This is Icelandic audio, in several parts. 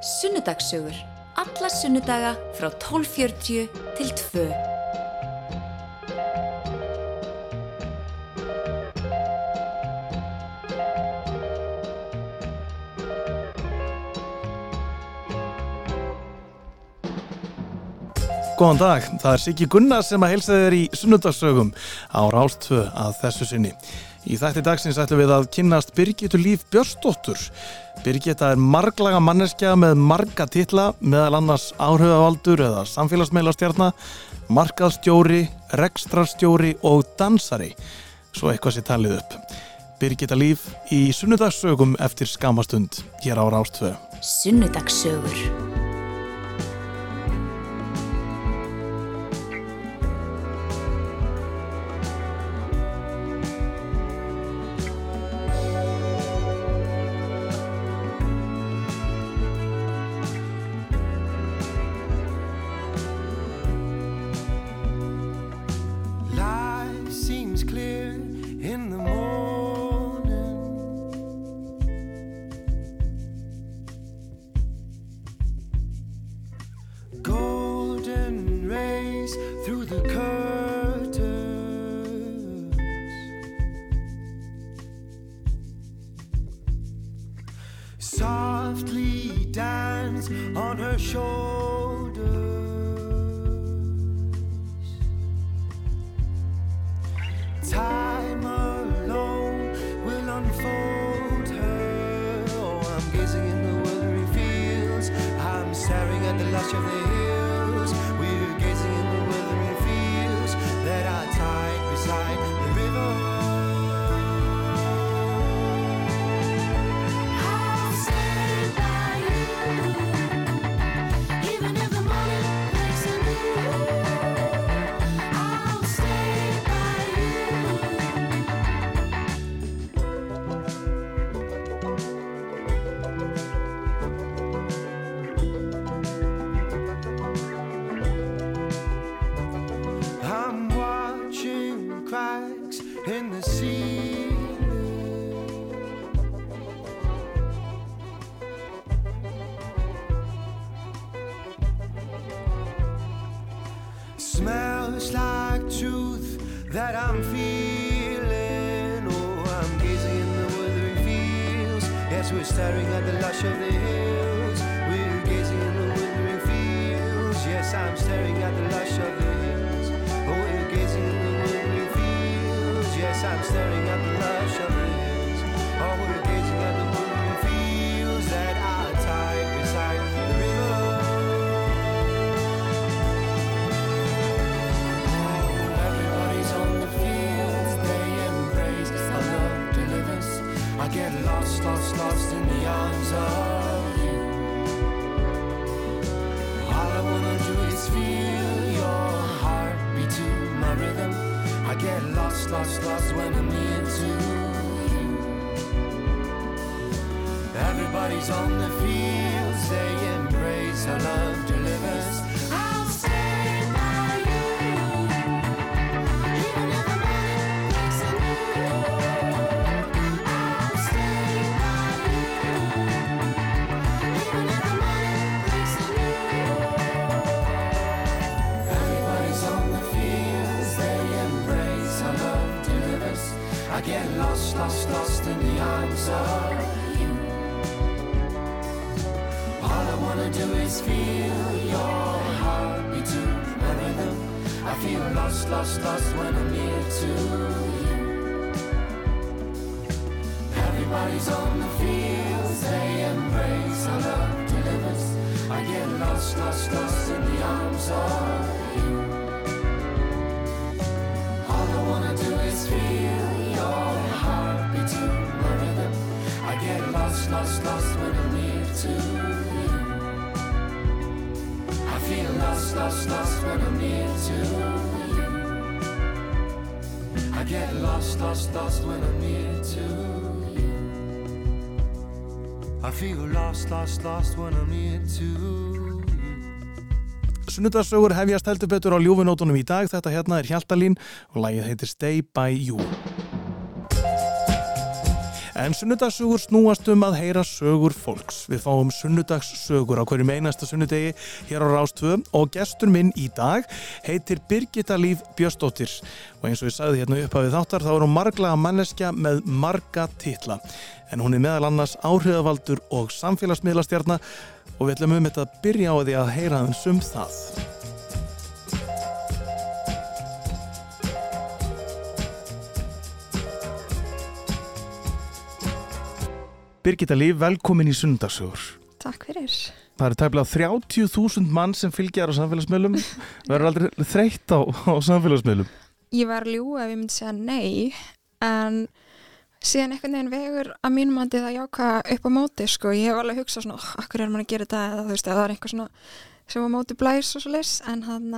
Sunnudagssögur. Alla sunnudaga frá 12.40 til 2. Góðan dag, það er Siggi Gunnar sem að heilsa þér í sunnudagssögum á Rástvö að þessu sinni. Í þætti dagsins ætlum við að kynnast Birgitur Líf Björnsdóttur. Birgita er marglaga manneskja með marga titla, meðal annars áhrifavaldur eða samfélagsmeilastjarnar, markaðstjóri, rekstrarstjóri og dansari. Svo eitthvað sé talið upp. Birgita Líf í sunnudagssögum eftir skamastund hér á Rástvö. Sunnudagssögur. I do is feel your heartbeat to my rhythm. I feel lost, lost, lost when I'm near to you. Everybody's on the fields, they embrace our love delivers. I get lost, lost, lost in the arms of you. All I wanna do is feel your heartbeat to my rhythm. I get lost, lost, lost when I'm near to you. I feel lost, lost, lost when I'm near to you. I get lost, lost, lost when I'm near to you. I feel lost, lost, lost when I'm near to you. Sunnudagssögur hefjast heldur betur á ljúfinótunum í dag. Þetta hérna er Hjaltalín og lagið heitir Stay By You. En sunnudagssögur snúast um að heyra sögur fólks. Við fáum sunnudagssögur á hverjum einasta sunnudegi hér á Rástvö og gestur minn í dag heitir Birgitta Líf Björstóttir. Og eins og ég sagði hérna upp að við þáttar þá er hún marglaga manneskja með marga titla. En hún er meðal annars áhrifavaldur og samfélagsmiðlastjarnar og við ætlum um þetta að byrja á því að heyra hans um það. Birgitta Líf, velkomin í sunnudagssögur. Takk fyrir. Það eru tæmlega 30.000 mann sem fylgjar á samfélagsmiðlum. Verður aldrei þreytt á, á samfélagsmiðlum. Ég var að ljúga ef ég myndi segja nei, en síðan einhvern veginn vegur að mínum andi það jáka upp á móti, sko. Ég hef alveg hugsað svona, oh, akkur er mann að gera þetta, eða þú veist, eða það er einhver svona sem á móti blæs og svo leys, en hann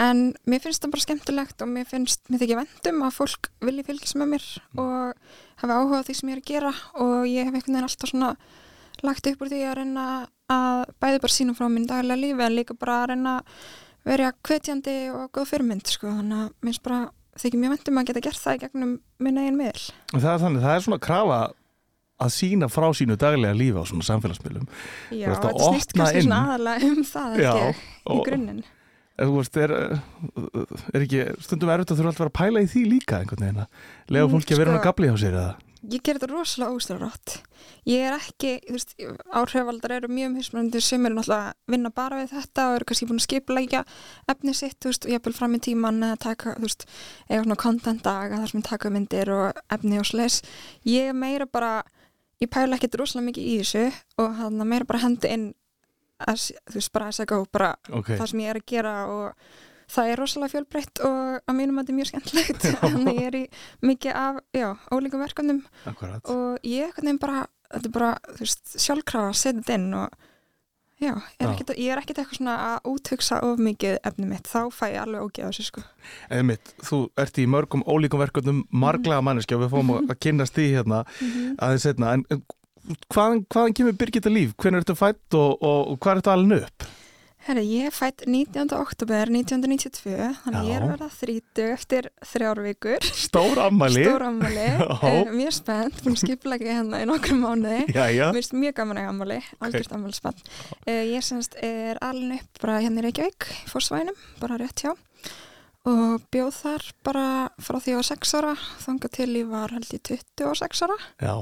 en mér finnst það bara skemmtilegt og mér finnst, mér þykir vendum að fólk vilji fylgjast með mér og hafa áhuga á því sem ég er að gera og ég hef einhvern veginn alltaf svona lagt upp úr því að reyna að bæði bara sínum frá minn daglega lífi en líka bara að reyna að vera hvetjandi og góð fyrirmynd sko. þannig að minnst bara þykir mjög vendum að geta gert það í gegnum minn eigin miðl Það er þannig, það er svona krafa að sína frá sínu daglega lífi á svona samfélagsmiðlum. Já, þetta snýst kannski inn. svona aðalega um það ekki, í grunninn Þú veist, er, er ekki stundum erfitt að þurfa alltaf að vera að pæla í því líka einhvern veginn að lega Mm, fólki að vera sko- hann að gabli hjá sér eða? Ég ger þetta rosalega óstæðarátt Ég er ekki, þú veist, áhrifaldar eru mjög mismunandi sem eru náttúrulega að vinna bara við þetta og eru kannski búin að skipulegja efni sitt, þú veist, og ég vil fram í tíman að taka, þú veist, eiga svona content daga þar sem taka myndir og efni og slis. Ég er meira bara ég pæla ekkert rosalega mikið í þessu og hann meira bara hendi inn as, þú veist, bara as I go, bara Ok, það sem ég er að gera og það er rosalega fjölbreytt og að mínum að þetta er mjög skemmtilegt þannig að ég er í mikið af, já, ólíkum verkefnum akkurat. og ég einhvern veginn bara, þetta er bara, þú veist, sjálfkrafa að setja þetta inn og já, er ekkit, ég er ekkert eitthvað svona að úthugsa of mikið efni mitt, þá fæ ég alveg ógeð á þessu sko. Eða mitt, þú ert í mörgum ólíkum verkefnum, marglega manneskja og við fáum að kynnast því hérna aðeins setna. En en hvaðan, hvaðan kemur Birgitta Líf? Hvernig ertu fætt og, og, og hvað ertu alveg upp? Herri, ég er fætt 19. oktober 1992, þannig að ég er Já. að verða 30 eftir þrjár vikur Stór ammæli. stór ammali, Já. mjög spennt að skipla ekki hérna í nokkrum mánuði Jæja, Mér finnst mjög gaman að ammali, algjört okay. ammali uh, Ég semst er alin upp bara hérna í Reykjavík, í Forsvænum, bara rétt hjá og bjóð þar bara frá því ég var 6 ára þangað til ég var held í 26 ára já,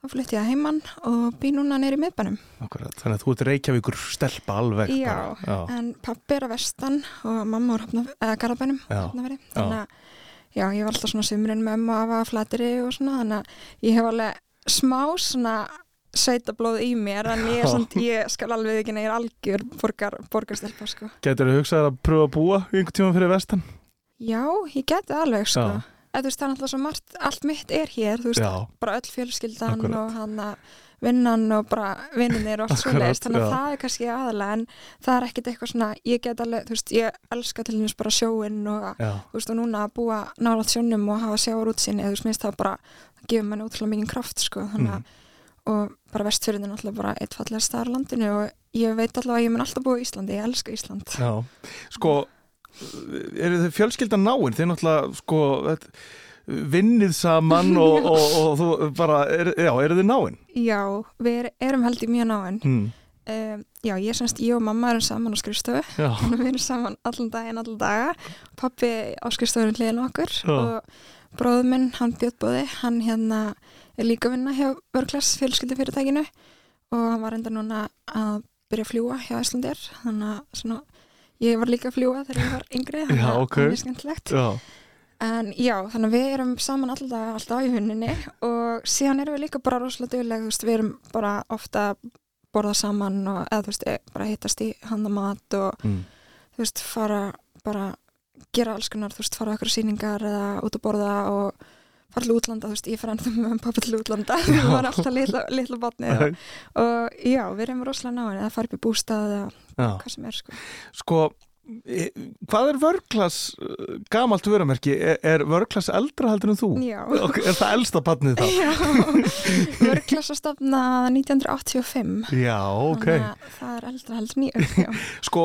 þá flytti ég að heimann og bý núna neyri miðbænum akkurat. Þannig að þú ert Reykjavíkur stelpa alveg. Já, já. en pappi er að vestan og mamma er eða garabænum þannig að já, ég var alltaf svona sumurinn með ömmu að hafa flateri og svona, þannig að ég hef alveg smá svona sveitablóð í mér en ég, samt, ég skal alveg ekki er algjör borgar, borgarstelpa sko. Getur þú hugsað að pröfa að búa einhvern tíma fyrir vestan? Já, ég geti alveg sko. Já. Eða, veist, það er alltaf svo margt, allt mitt er hér, veist, bara öll fjölskyldan Akkurat. og hann að vinnan og bara vinninir og allt svo leiðist, þannig að það er kannski aðalega en það er ekkit eitthvað svona, ég get alveg, þú veist, ég elska til dæmis bara sjóinn og, já, þú veist, og núna að búa nálat sjónum og hafa sjáur útsinni, þú veist, minnst það bara, gefur manni útrúlega mikið kraft, sko, þannig að, Mm. og bara vestfjörðin er náttúrulega bara eitt fallega staðar á landinu og ég veit allavega að ég mun alltaf búa í Íslandi, ég elska Ísland. já. Sko, eru þið fjölskyldan náinn? Þið náttúrulega, sko, vinnið saman og, og, og þú bara, er, já, eru þið náinn? Já, við er- erum held í mjög náinn. Hmm. Um, já, ég semst, ég og mamma erum saman á skrifstofu við erum saman allan daginn, allan daga. Pappi á skrifstofunum hliðin á okkur Já. og bróður minn, hann Bjóttbóði, hann hérna er líka vinna hjá Vörklass fjölskyldufyrirtækinu og hann var enda núna að byrja að fljúa hjá Íslandir. Þannig að svona, ég var líka að fljúa þegar ég var yngri, þannig að það er mjög skemmtilegt. já, En já, þannig að við erum saman alltaf alltaf í vinninni og síðan erum við líka bara rosalega duglega, þú veist, við erum bara ofta að borða saman og eða þú veist, eh, bara hittast í handamat og mm. þú veist, fara bara gera alls konar, þú veist, fara okkur sýningar eða út að borða og fara til útlanda, þú veist, ég fara ennþá með pappa til útlanda, það var alltaf litla, litla batni og, og já, við erum rosalega náin eða fara upp í bústað eða já. Hvað sem er, sko. Sko, e- hvað er vörklass gamalt vörumerki? Er, er vörklass eldra heldur en þú? Já. Er það elsta barnið þá? Já, vörklassastofna 1985 Já, ok. þannig að það er eldra heldur nýjum. Sko,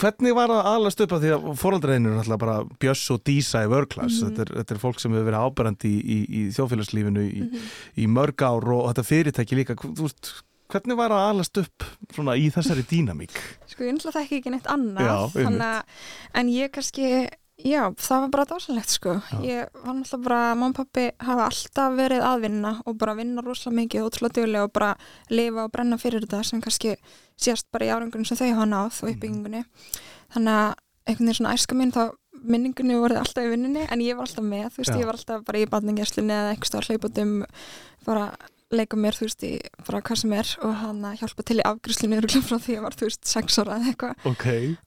hvernig var það aðlast upp að því að fóraldreinu er náttúrulega bara Bjöss og Dísa í vörklass Mhm. þetta, er, þetta er fólk sem hefur verið áberandi í, í, í þjóðfélagslífinu í, Mhm. í mörg ár og þetta fyrirtæki líka Þú veist, hvernig var það aðlast upp svona í þessari dýnamík? Sko ég náttúrulega þekki ekki neitt annað Já, að, en ég kannski já, það var bara dásanlegt sko Já. ég var náttúrulega bara, mamma og pappi hafa alltaf verið að vinna og bara vinna rosalega mikið og ótrúlega duglega og bara lifa og brenna fyrir þetta sem kannski sést bara í árangunum sem þau hafa náð og uppbyggingunni þannig að einhvern veginn svona æska mín þá minningunni voruð alltaf í vinninni en ég var alltaf með, þú veist, Já. ég var alltaf bara í batningjæslinni eða eitthvað stað hlauputum bara leika mér, þú veist, í bara hvað sem er og hann að hjálpa til í afgriðslinu örugglega frá því ég var, þú veist, sex ára eða eitthvað. Ok,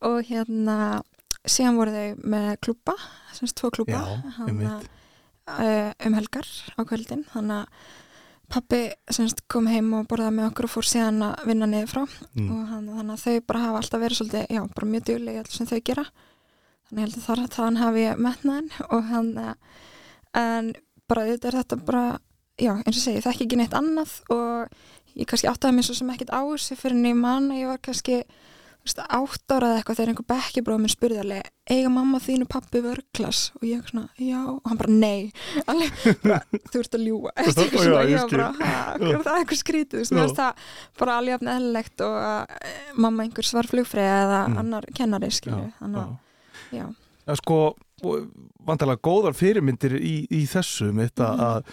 og hérna síðan voru þau með klúpa semst tvo klúpa að, uh, um helgar á kvöldin. Þannig að pappi semst kom heim og borðaði með okkur og fór síðan að vinna niður frá. Mm. og hann, þannig að þau bara hafa alltaf verið svolítið, já, bara mjög djúlega í allt sem þau gera. Þannig ég held að þar þann hafi ég metnaðin og hann eh, en bara þetta er þetta bara já, eins og segi, ég þekki ekki neitt annað og ég kannski áttaði mér svo sem ekkert á þessu fyrir en ég man að ég var kannski átt ára eða eitthvað þegar einhver bekkjabróð minn spurði alveg, eiga mamma þínu pappi vörklass og ég svona, já, og hann bara nei alveg, þú ert að ljúga Eftir eitthvað Já, svona, skil. bara, "Ha, hver er það eitthvað skrítið þú veist, mér Já. það bara alveg jafn eðlilegt og að eh, mamma einhvers var flugfrið eða Mm. annar kennari Já, skilju, þannig já. að já, að sko vandalega góðar fyrirmyndir í, í þessu mitt að, að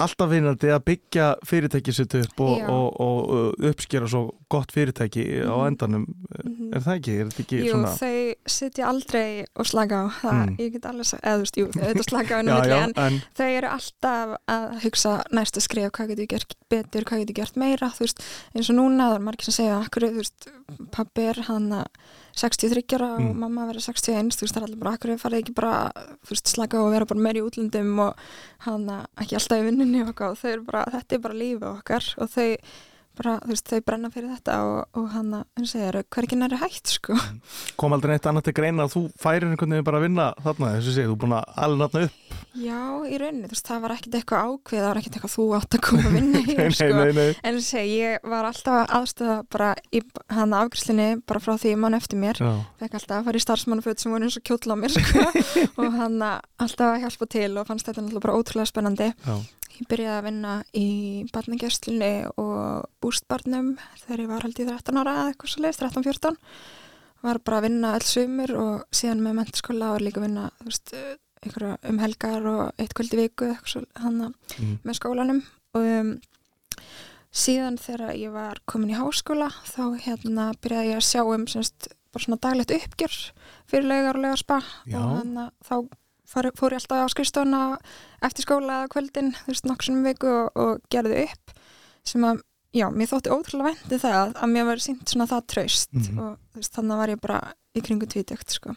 alltaf vinnandi að byggja fyrirtæki sitt upp og, og, og, uppskera svo gott fyrirtæki á Mhm. endanum Mhm. er það ekki? Er ekki Jú, svona þau sitja aldrei og slaka á það, Mm. ég get sagt, eða þú veist, jú, þau auðvitað slaka á já, milli, en en þau eru alltaf að hugsa næsta skrif, hvað getur ég gert betur, hvað getur ég gert meira, þú veist, eins og núna það er margir sem segja, akkur, þú veist pappi er hann að 63 ára og Mm. mamma verður 61, þú veist, það er allir bara akkur farið ekki bara, veist, slaka og vera bara meir í útlöndum og hann ekki alltaf í vinnunni og og þau eru bara, þetta er bara lífið okkar og þau bara, þú veist, þau brenna fyrir þetta og, og hann að, hann segir, hvergi næri hægt, sko. kom aldrei neitt annað til greina að þú færir einhvern veginn bara að vinna þarna þess að segja, þú er búin að alveg nafna upp Já, í rauninni, þú veist, það var ekkit eitthvað ákveð, það var ekkit eitthvað þú átt að koma að vinna hér, nei, sko. nei, nei, En þess að ég var alltaf aðstöða bara í hann afgriðslinni bara frá því mann eftir mér. Fekk alltaf að fara í starfsmannaföt sem voru eins og kjóll á mér, sko. og hann alltaf að hjálpa til og fannst þetta náttúrulega bara ótrúlega spennandi. já, Ég byrjaði að vinna í barnagjæslinni og bústbarnum þegar ég var held í 13 ára eða eitthvað svo leiðist, 13-14. Var bara að vinna alls sumur og síðan með mentaskóla var líka að vinna, veist, um helgar og eitt kvöldi viku eitthvað svo hann mm, með skólanum. Og um, síðan þegar ég var komin í háskóla þá hérna byrjaði ég að sjá um semst, bara svona daglegt uppgjör fyrir laugar og laugarspa og hann þá fór, ég alltaf á skrifstofuna eftir skóla eða kvöldin, þú veist, nokksum viku og, og gerði upp sem að, já, mér þótti ótrúlega vendi það að mér var sínt svona það traust Mhm. og þú veist, þannig var ég bara í kringu tvítökt, sko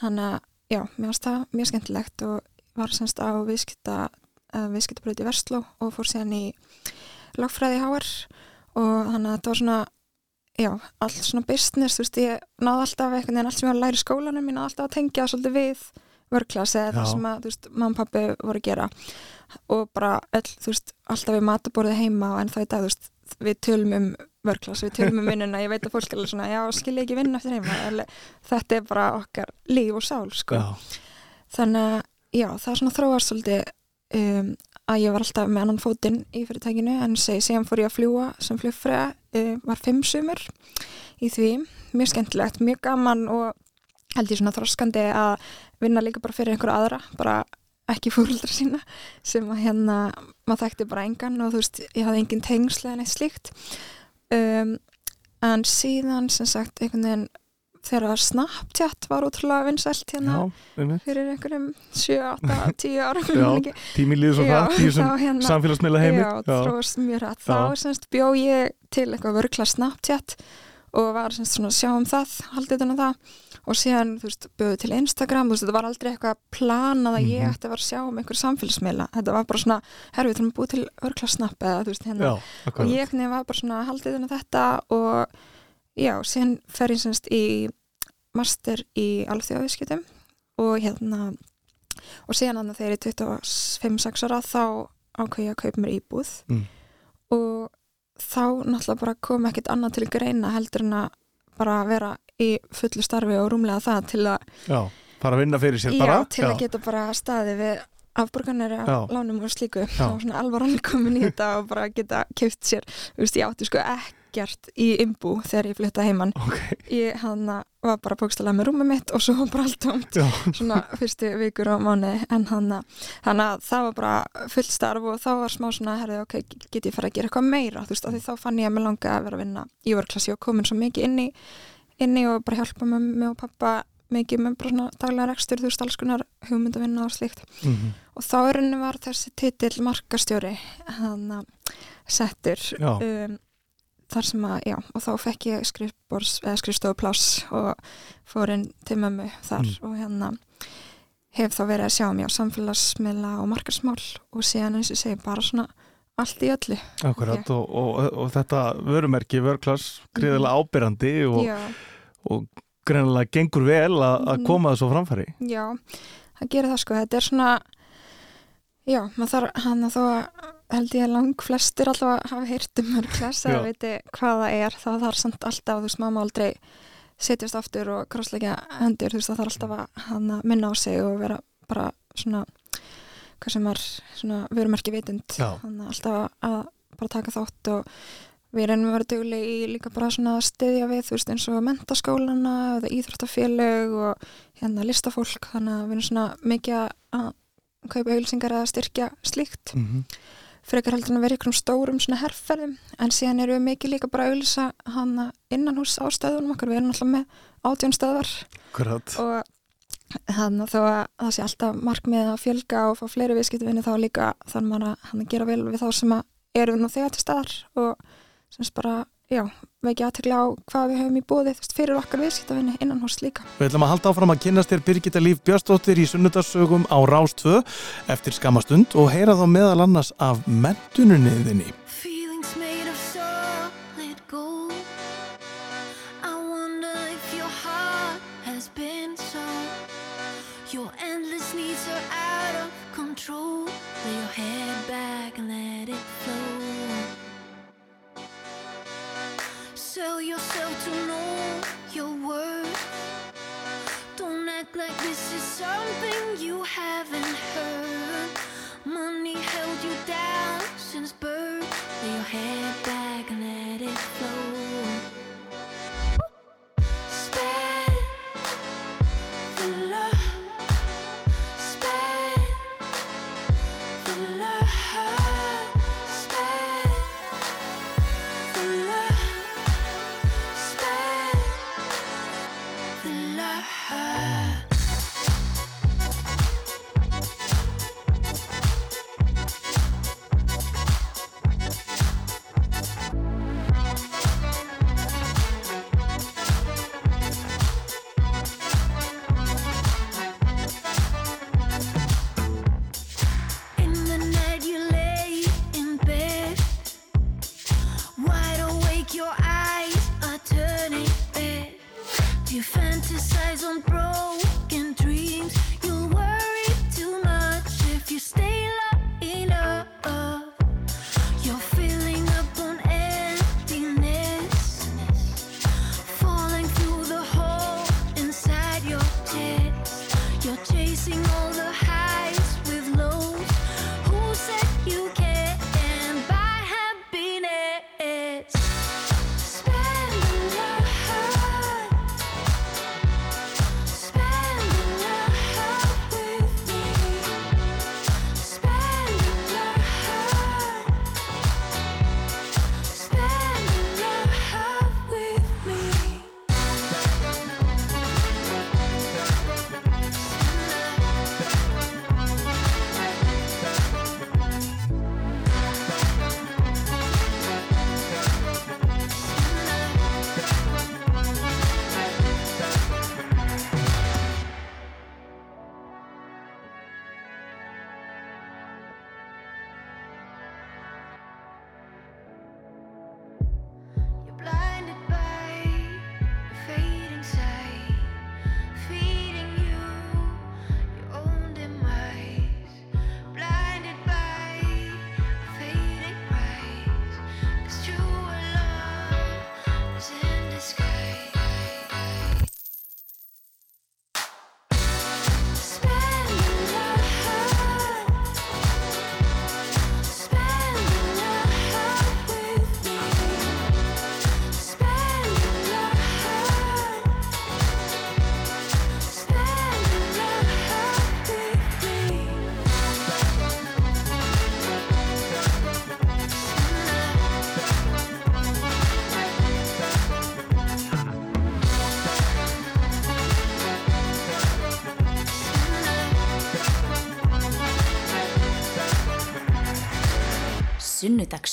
þannig að, já, mér varst það mjög skemmtilegt og var semst á viðskipta viðskiptabröði í Versló og fór síðan í lagfræði HR og þannig að þetta var svona já, allt svona business þú veist, ég náði alltaf einhvern veginn allt sem ég var að læra í skólanum, ég náði alltaf að tengja svolítið við vörklass eða það sem að, mamma og pappi voru að gera. Og bara öll, þú veist, alltaf við mataborðið heima og en þá í dag, þú veist, við tölum um vörklass, við tölum um vinnuna, ég veit að fólk er alveg svona, já, skilja ekki vinna eftir heima. Þetta er bara okkar líf og sál, sko. Já, þannig að já, það er svona þróast svolítið um, að ég var alltaf með annan fótinn í fyrirtækinu en segi, síðan fór ég að fljúa sem flugfræða, um, var fimm sumur í því, mjög skemmtilegt mjög gaman og held ég svona þroskandi að vinna líka bara fyrir einhverja aðra, bara ekki fóröldra sína sem að hérna maður þekkti bara engan og þú veist ég hafði engin tengsla en eitt slíkt um, en síðan sem sagt einhvern veginn þegar Snapchat var útrúlega vinsælt hérna já, fyrir einhverjum 7, 8, 10 árum Já, man ekki. tími líður svo Já, það þessum þá hérna- samfélagsmiðla heimi Já, þróast mjög rætt. Já. Þá semst bjó ég til eitthvað vörkla Snapchat og var semst svona að sjá um það, haldið þannig það og síðan, þú veist, bjóðu til Instagram, þú veist, þetta var aldrei eitthvað planað að ég Mhm. ætti að vera að sjá um einhver samfélagsmiðla. Þetta var bara svona, herru, við þurfum að búið til vörkla Snap eða, þú veist, hérna. Já, og ég hvernig var bara svona haldið þannig þetta og já, síðan fer ég semst í master í alþjóðavískjötum og hérna og síðan þannig þegar ég er 25-6 ára þá ákveð ég að kaupa mér íbúð Mm. og þá náttúrulega bara kom ekkert annað til greina heldur en að bara vera í fullu starfi og rúmlega það til að, Já, fara að vinna fyrir sér já, bara. til að geta bara staði við afborganir af lánum og slíku. Og svona alvaran komin í þetta og bara geta keft sér, þú veist, ég átti sko ekkert í imbú þegar ég flytta heimann Ok, ég hann var bara bókstælega með rúmið mitt og svo var bara allt já, svona fyrstu vikur og mánuði. En hann þannig að það var bara fullt starf og þá var smá svona herði, ok, get ég fara að gera eitthvað meira? Þú veist, af því þá fann ég að mér langa að vera að vinna í vörklassi og komin svo mikið inn í, inn í og bara hjálpa með mig og pappa mikið með bara svona daglega rekstur þú veist, alls konar hugmyndavinna og slíkt mhm, og þá rauninni var þessi titill markastjóri hann settur Já. um, þar sem að, já, og þá fekk ég skrifstofupláss og fór inn til mömmu þar Mm. og hérna hef þá verið að sjá mér á samfélagsmiðla og markarsmál og síðan eins og segi bara svona allt í öllu. Akkurat og, og, og þetta vörumerki vörklass gríðilega ábyrrandi og, já, og greinilega gengur vel að að Mhm. koma þessu framfæri. Já, það gerir það sko. Þetta er svona já, maður þarf hann að þó að held ég lang flestir allavega hafa heyrt um mörglas Já. eða viti hvað það er. Þá þarf samt alltaf, þú veist, maður aldrei setjast aftur og krossleika hendur. Þú veist, það þarf alltaf að að minna á sig og vera bara svona hvað sem er svona vörumerki vitund. Já. hann alltaf að bara taka þátt og við reynum að vera duglega í líka bara svona að styðja við, þú veist, eins og mentaskólana eða íþróttafélög og hérna listafólk, þannig að við erum svona mikið að kaupa auðlýsingar eða styrkja slíkt. Mm -hmm. frekar heldur en að vera í einhverjum stórum svona herrferðum en síðan erum við mikið líka bara að auðlýsa hana innan hús á stöðunum okkar. Við erum alltaf með átjón stöðvar. Akkurat. Og hann þó að það sé alltaf markmið að fjölga og fá fleiri viðskiptavinni þá líka þannig maður að hann að gera vel við þá sem að eru nú þegar til staðar og semst bara, já, vekja aðtekla á hvað við höfum í bóði fyrir okkar viðskiptavinni innan hús líka Við ætlum að halda áfram að kynast þér Birgitta Líf Björnsdóttir í sunnudarsögum á Rás 2 eftir skamastund og heyra þá meðal annars af mentununniðinni. Feelings haven't heard. Money held you down since birth. Lay your head back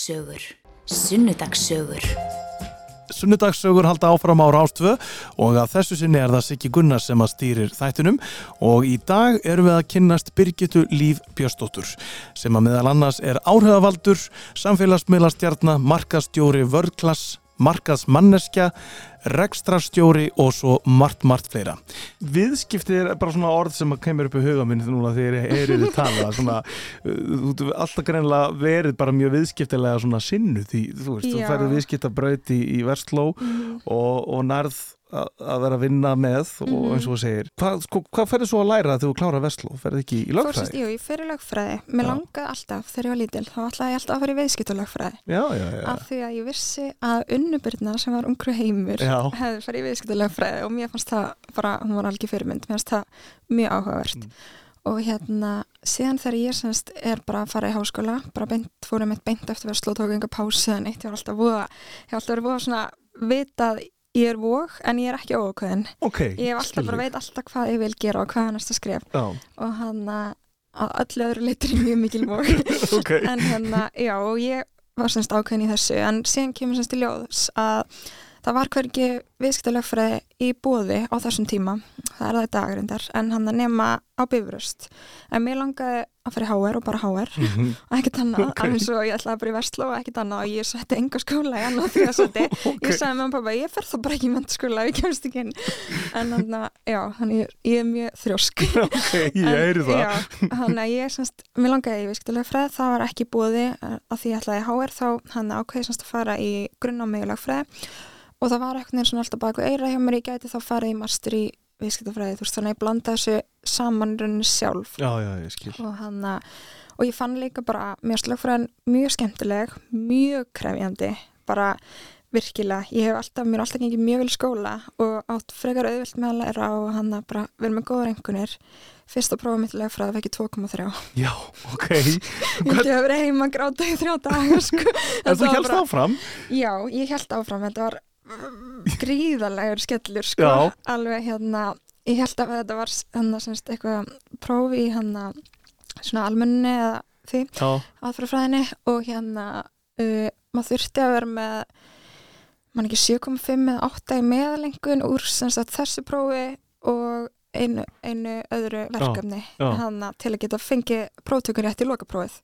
Sunnudagssögur. Sunnudagssögur. Sunnudagssögur halda áfram á Rástvö og að þessu sinni er það Siggi Gunnar sem að stýrir þættinum og í dag erum við að kynnast Birgitu Líf Björstóttur sem að meðal annars er áhrifavaldur, samfélagsmiðlastjarnar, markastjóri vörklass, markaðsmanneskja, rekstrarstjóri og svo margt, margt fleira. Viðskiptið er bara svona orð sem kemur upp í huga minn núna þegar ég heyrið þið tala. Svona, þú ert alltaf greinlega verið bara mjög viðskiptilega svona sinnu því, þú veist, þú færið viðskiptabraut í, í Versló og, og nærð að að vera að vinna með og eins og þú segir hvað, sko, hvað ferði svo að læra þegar þú klárar Versló? Ferði ekki í lögfræði? jú, ég fyrir lögfræði. Mér Já. langaði alltaf, þegar ég var lítil, þá ætlaði ég alltaf að fara í já. Af því að ég vissi að unnubyrna sem var ungru heimur Já. hefði farið í viðskiptalögfræði og mér fannst það bara, hún var algjör fyrirmynd, mér fannst það mjög áhugavert. Mm. Og hérna, síðan þegar ég semst er bara að fara í háskóla, bara beint, fórum eitt beint eftir að sló tók enga pásu en eitt, ég var alltaf voða, ég var alltaf verið voða svona vitað ég er vóg en ég er ekki ókvæðin. Ok, Ég alltaf bara veit alltaf hvað ég vil gera og hvað er næsta skref Já, og hann að öllu öðru leitur mjög mikil vóg. ok. en hérna, já, og ég var semst ákveðin í þessu, en síðan kemur semst í ljós að það var hvergi viðskiptalögfræði í bóði á þessum tíma, það er það í dagrindar en hann að nema á bifröst en mér langaði að fara í HR og bara HR Mhm. og ekkert annað, Ok. alveg svo ég ætlaði bara í Vestló og ekkert annað og ég setti enga skóla í annað því að setti, Ok. ég sagði með pappa ég fer þá bara ekki í mentaskóla, ég kemst ekki inn en hann að, já, hann ég, ég er mjög þrjósk Ok, ég heyri það. Já, hann að ég semst, mér langaði í viðskiptulega fræð, það var ekki búði að því ég ætlaði HR þá hann ákveði semst að fara í grunnámi í lagfræði og það var eitthvað svona alltaf baku eira hjá mér, ég gæti þá farið í master í viðskiptufræði, þú veist, þannig að ég blanda þessu saman rauninni sjálf Já, já, ég og hann að, og ég fann líka bara mér slagfræðin mjög skemmtileg mjög krefjandi, bara virkilega, ég hef alltaf, mér er alltaf gengið mjög vel skóla og átt frekar auðvilt með að læra og hann að bara vera með góðar engunir fyrsta prófa mitt legfræði fekk ég 2,3 Já, ok. ég hef verið heima að gráta í þrjá dagar sko. En þú helst bara- áfram? Já, ég held áfram, þetta var gríðarlegur skellur sko, Já. alveg hérna ég held að þetta var hann semst eitthvað prófi í hann svona almenni eða því aðfrafræðinni og hérna uh, maður þurfti að vera með mann ekki 7,5 eða 8 í meðalengun úr semst að þessu prófi og einu, einu öðru verkefni hana, til að geta fengið próftökun rétt í lokaprófið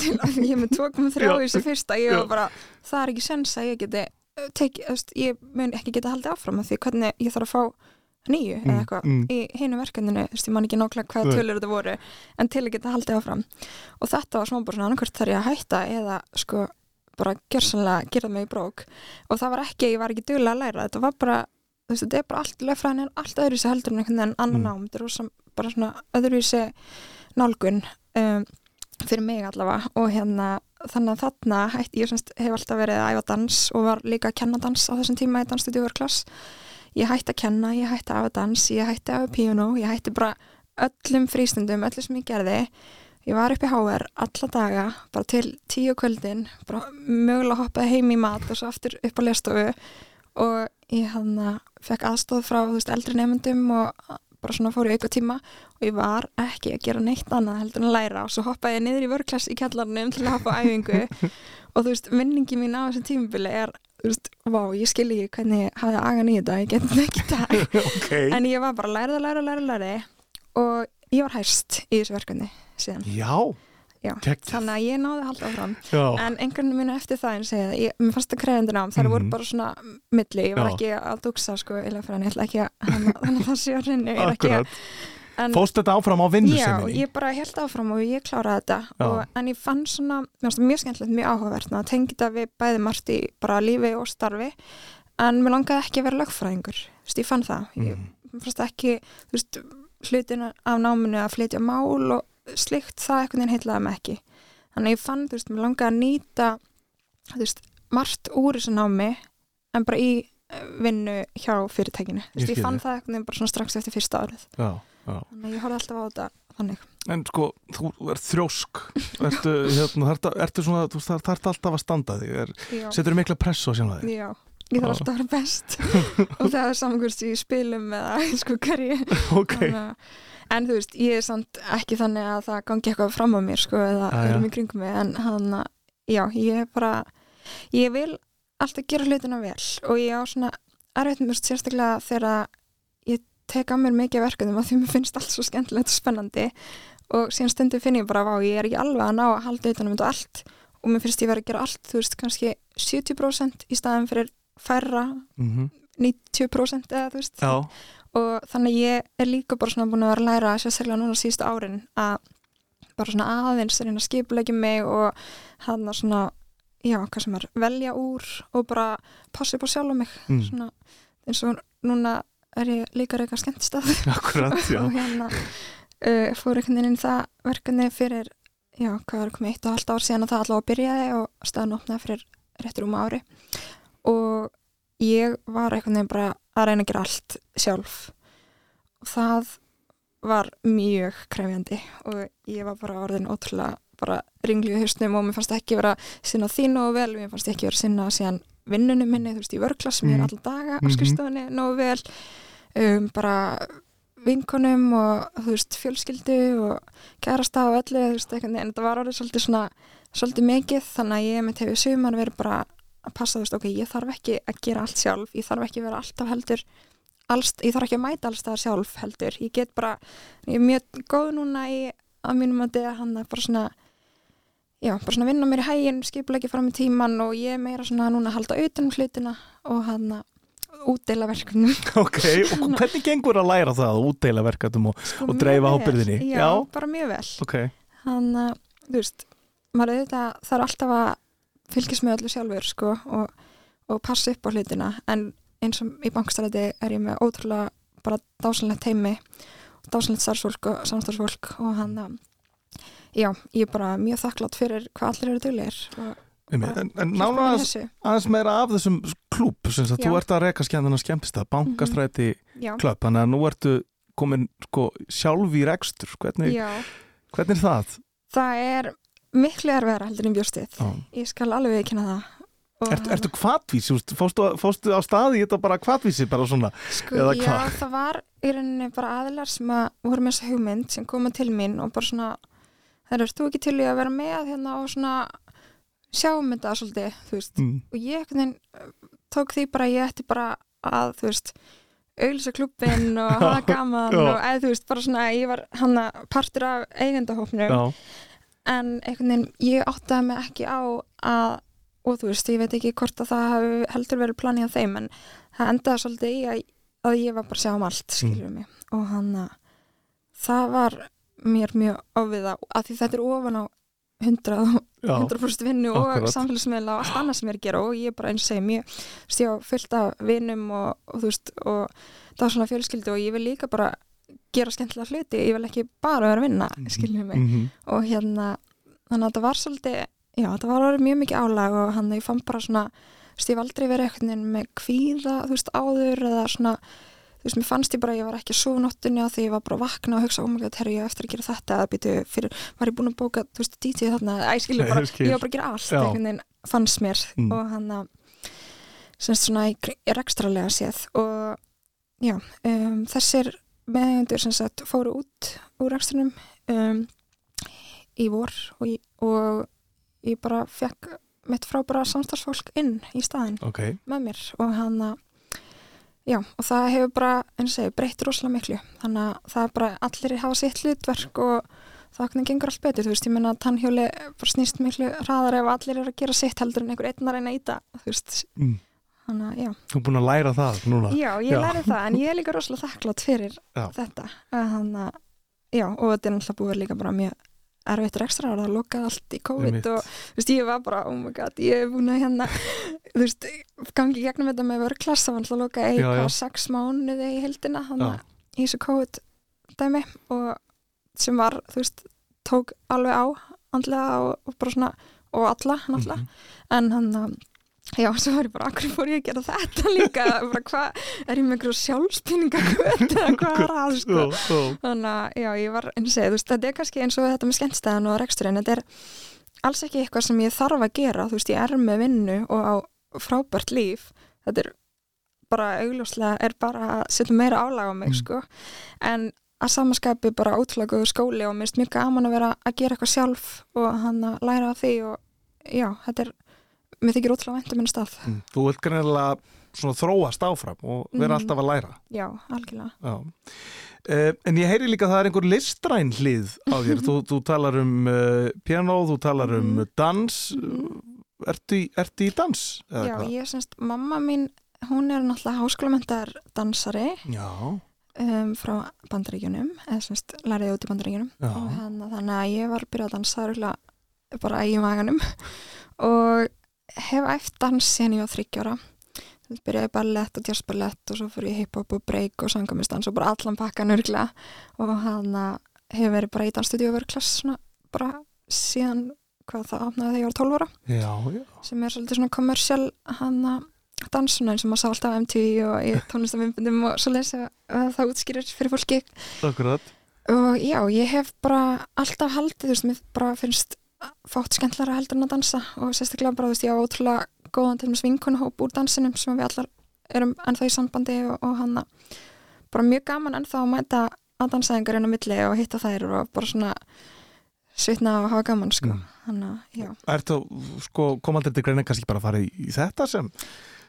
til að ég með 2,3 Já. í þessu fyrsta ég var bara, það er ekki sens að ég geti uh, tekið, þú veist, ég mun ekki geta haldið áfram af því hvernig ég þarf að fá nýju Mm, eða eitthvað mm. í hinu verkefninu, þú veist, ég man ekki nákvæmlega hvað Nei. tölur þetta voru, en til að geta haldið áfram og þetta var smá bara svona annarkvært þar ég að hætta eða sko bara gjörsanlega gera mig í brók og það var ekki, ég var ekki duglega að læra þetta var bara, þú veist, þetta er bara allt lögfræðin er allt öðruvísi heldur en einhvern veginn annan Mm. nám, þetta er bara svona öðruvísi nálgun um, fyrir mig allavega og hérna þannig að þarna hætti, ég hef alltaf verið að æfa dans og var líka að kenna dans á þessum tíma í dansstudíuverklass ég hætti að kenna, ég hætti að æfa dans ég hætti að æfa piano, ég hætti bara öllum frístundum, öllu sem ég gerði. Ég var upp í HR alla daga bara til tíu kvöldin bara mögulega hoppaði heim í mat og svo aftur upp á lestofu og ég hann fekk aðstóð frá þú veist, eldri nefndum og bara svona fór í auka tíma og ég var ekki að gera neitt annað heldur en að læra. Og svo hoppaði ég niður í vörklass í kjallarnum til að á æfingu. Og þú veist, minningi mín á þessum tímubili er, þú veist, vá, ég skil ekki hvernig ég hafði agan í þetta, ég get þetta ekki í dag. Ok. en ég var bara að læra, læra, læra, og ég var hæst í þessu verkefni síðan, Já, já þannig að ég náði að halda áfram Já, en einhvern veginn eftir það en segja, ég, mér fannst það krefandi nám, þær Mhm. voru bara svona milli, ég var Já. ekki að duksa sko, ég ætla ekki að þannig að það sé á en, Fóst þetta áfram á vinnu Já, sinni? ég bara held áfram og ég kláraði þetta Já. og, en ég fann svona, mér fannst það mjög skemmtilegt mjög áhugavert, að tengja þetta við bæði margt í bara lífi og starfi en mér langaði ekki að vera lögfræðingur ég fann það, ég Mm. hlutin af náminu að flytja mál og slikt það einhvern veginn heitlaði mig ekki. Þannig ég fann, þú veist, mér langaði að nýta þú veist, margt úr þessu námi en bara í eh, vinnu hjá fyrirtækinu. Þú Ég veist, skil ég fann þig. það einhvern veginn bara svona strax eftir fyrsta árið. Já, já. þannig að ég horfði alltaf á þetta þannig. En sko, þú ert þrjósk, ertu, hérna, ertu, ertu svona, þú þarf alltaf að standa þig, er, setur mikla press á sjálf þig? Já, ég þarf alltaf að vera best. Og það er samkvæmst í spilum eða sko hverju. Ok, Þannig að- en þú veist, ég er samt ekki þannig að það gangi eitthvað fram á mér sko, eða já. erum í kringum mig. En hann að, já, ég er bara ég vil alltaf gera hlutina vel. Og ég á svona erfitt mér sérstaklega þegar ég tek á mér mikið verkefnum að því mér finnst allt svo skemmtilegt og spennandi. Og síðan stundu finn ég bara á, ég er ekki alveg að ná að halda utan um þetta allt. Og mér finnst ég verið að gera allt, þú veist, kannski 70% í staðan fyrir færra mm 90% eða þú veist. Já, og þannig ég er líka bara svona búin að vera að læra sérstaklega núna síðustu árin að bara svona aðeins reyna að skipulegja mig og hann að svona já, hvað sem er, velja úr og bara passa upp á sjálf mig. Mm. svona, eins og núna er ég líka reyka skemmtistað akkurat, já. Og hérna uh, fór einhvern veginn það verkefni fyrir já, hvað var komið eitt og halvt ár síðan að það allavega byrjaði og staðan opnaði fyrir réttur um ári. Og ég var einhvern veginn bara að reyna að gera allt sjálf og það var mjög krefjandi og ég var bara orðin ótrúlega bara ringlu í hausnum og mér fannst ekki vera sinna þín og vel, mér fannst ekki vera sinna síðan vinnunum minni, þú veist, í ég er Mhm. alltaf daga á Mhm. skrifstofunni nógu vel um, bara vinkonum og þú veist, fjölskyldu og kærasta og öllu, þú veist, en þetta var orðið svolítið svona, svolítið mikið þannig að ég með hefur sumar verið bara að passa, þú veist, ok, ég þarf ekki að gera allt sjálf, ég þarf ekki að vera alltaf heldur alls, ég þarf ekki að mæta alls það sjálf heldur, ég get bara ég er mjög góð núna í að mínum að þetta hann er bara svona já, bara svona vinna mér í hæginn, skipulegja fram í tíman og ég er meira svona núna að halda utan um hlutina og hann að útdeila verkefnum ok, og hvernig gengur að læra það að útdeila verkefnum og, sko, Og dreifa vel. ábyrgðinni. já, Já. bara mjög vel ok, hann að, þú veist maður auðvitað þarf alltaf að fylgjast með öllu sjálfur sko og, og passa upp á hlutina. En eins og í bankstæði er ég með ótrúlega bara dásanlegt heimi dásanlegt starfsfólk og samstarfsfólk og hann að já, ég er bara mjög þakklátt fyrir hvað allir eru Einmitt, en, en mér í aðeins, aðeins meira af þessum klúb þú ert að reka skemmtina skemmtist það, bankastræti já, klöpp, þannig að nú ertu komin sko, sjálf í rekstur. Hvernig, hvernig er það? það er miklu erfiðara heldur en bjóstið Já. ég skal alveg ekki það. Og Ert, ertu veist, fórstu, fórstu á staði þetta bara kvatvísi, bara svona Sko, já, það var í rauninni bara aðilar sem að voru með þessa hugmynd sem koma til mín og bara svona það er þú ekki til í að vera með hérna og svona sjáum þetta svolítið, þú veist. Mm, og ég einhvern veginn uh, tók því bara ég ætti bara að, þú veist auðlýsa klubbinn og hafa gaman og eða þú veist, bara svona ég var hann partur af eigendahópnum. Já, en einhvern veginn ég áttaði mig ekki á að og þú veist, ég veit ekki hvort að það heldur verið planið á þeim en það endaði svolítið í að, að ég var bara að sjá um allt skilur mig. Og hann að það var mér mjög ofið að því þetta er ofan á 100, já, 100% vinnu og samfélagsmiðla og allt annað sem ég er að gera. Og ég er bara eins og segi mjög þú veist, ég á fullt af vinnum og, og þú veist og það var svona fjölskyldu og ég vil líka bara gera skemmtilega hluti, ég vil ekki bara vera að vinna, Mhm. skiljum mig. Mhm, og hérna þannig að þetta var svolítið já, þetta var orðið mjög mikið álag og hann ég fann bara svona ég hef aldrei verið eitthvað með kvíða þú veist, áður eða svona þú veist, mér fannst ég bara að ég var ekki að sofa nóttunni á því ég var bara að vakna og hugsa, oh my god, herri, ég eftir að gera þetta eða býtu fyrir, var ég búin að bóka, þú veist, DJ þarna, æ, skilur bara, Ég ég var bara að gera allt, veginn fannst mér. Mm. og hann að semst svona í, í rekstralega séð. Og já, um, þessir meðendur sem sagt fóru út úr rekstrunum um, í vor og, ég- og ég bara fekk mitt frábæra samstarfsfólk inn í staðinn ok. með mér og hann að já, og það hefur bara, eins og segi, breytt rosalega miklu, þannig að það er bara allir hafa sitt hlutverk og það hvernig gengur allt betur, þú veist, ég menna að tannhjóli bara snýst miklu hraðar ef allir eru að gera sitt heldur en einhver einn að reyna í það, þú veist. Mm. Þannig að, já, Þú er búin að læra það núna já, ég Já. læri það en ég er líka rosalega þakklátt fyrir Já. þetta að hann að, já, og þetta er náttúrulega búið líka bara mjög erfitt ekstra ára, það lokaði allt í COVID og þú veist, ég var bara, oh my god, ég er búin að hérna, þú veist, gangi gegnum þetta með vörklass, það var að loka eitthvað sex mánuði í heldina, hann Já. í þessu COVID dæmi og sem var, þú veist, tók alveg á andlega og, og bara svona, og alla, náttúrulega Mhm. en hann að Já, svo var ég bara, akkur fór ég að gera þetta líka bara hvað, er ég með einhverju sjálfspinninga eða hvað er að sko. Já, já. þannig að, já, ég var eins og þú veist, þetta er kannski eins og þetta með skemmstæðan og reksturinn, þetta er alls ekki eitthvað sem ég þarf að gera, þú veist, ég er með vinnu og á frábært líf þetta er bara augljóslega er bara að setja meira álag á mig Mm. sko en að samaskapi bara góður skóli og mér finnst mjög gaman að vera að gera eitthvað sjálf og hann að læra af því og já, þetta er mér þykir ótrúlega vænt um henni stað Mm. Þú vilt svona þróast áfram og vera Mhm. alltaf að læra. já, algjörlega Já. Uh, en ég heyri líka að það er einhver listræn hlið á þér. þú, þú talar um uh, piano, þú talar um Mhm. dans. Mhm. Ertu, ertu í dans? já, hvað? ég semst, mamma mín hún er náttúrulega háskólamendar dansari Já, um, frá bandaríkjunum eða semst læriði út í bandaríkjunum hann, þannig að ég var byrjað að dansa bara í maganum og hef æft dans síðan ég var þryggjára byrjaði ballett og jazzballett og svo fór ég hip-hop og break og sangamistans og bara allan pakkan örglega og hann hefur verið bara í dansstudio og verið klass svona bara síðan hvað það opnaði þegar ég var 12 ára já, já. sem er svolítið svona kommersial hann að dansuna eins og maður sá alltaf MTV og í tónlistamindbundum og svo lesa að það útskýrir fyrir fólki Akkurat. og já, ég hef bara alltaf haldið, þú veist, mér bara finnst fátt skemmtlara heldur en að dansa og sérstaklega bara, þú veist, ég á ótrúlega góðan til með vinkunahóp úr dansinum sem við allar erum ennþá í sambandi og, og hann bara mjög gaman ennþá að mæta að dansaðingar inn á milli og hitta þær og bara svona svitna og hafa gaman, sko. Mm. hann að, já, Ertu, sko, komaldið til greina kannski bara að fara í, í þetta sem,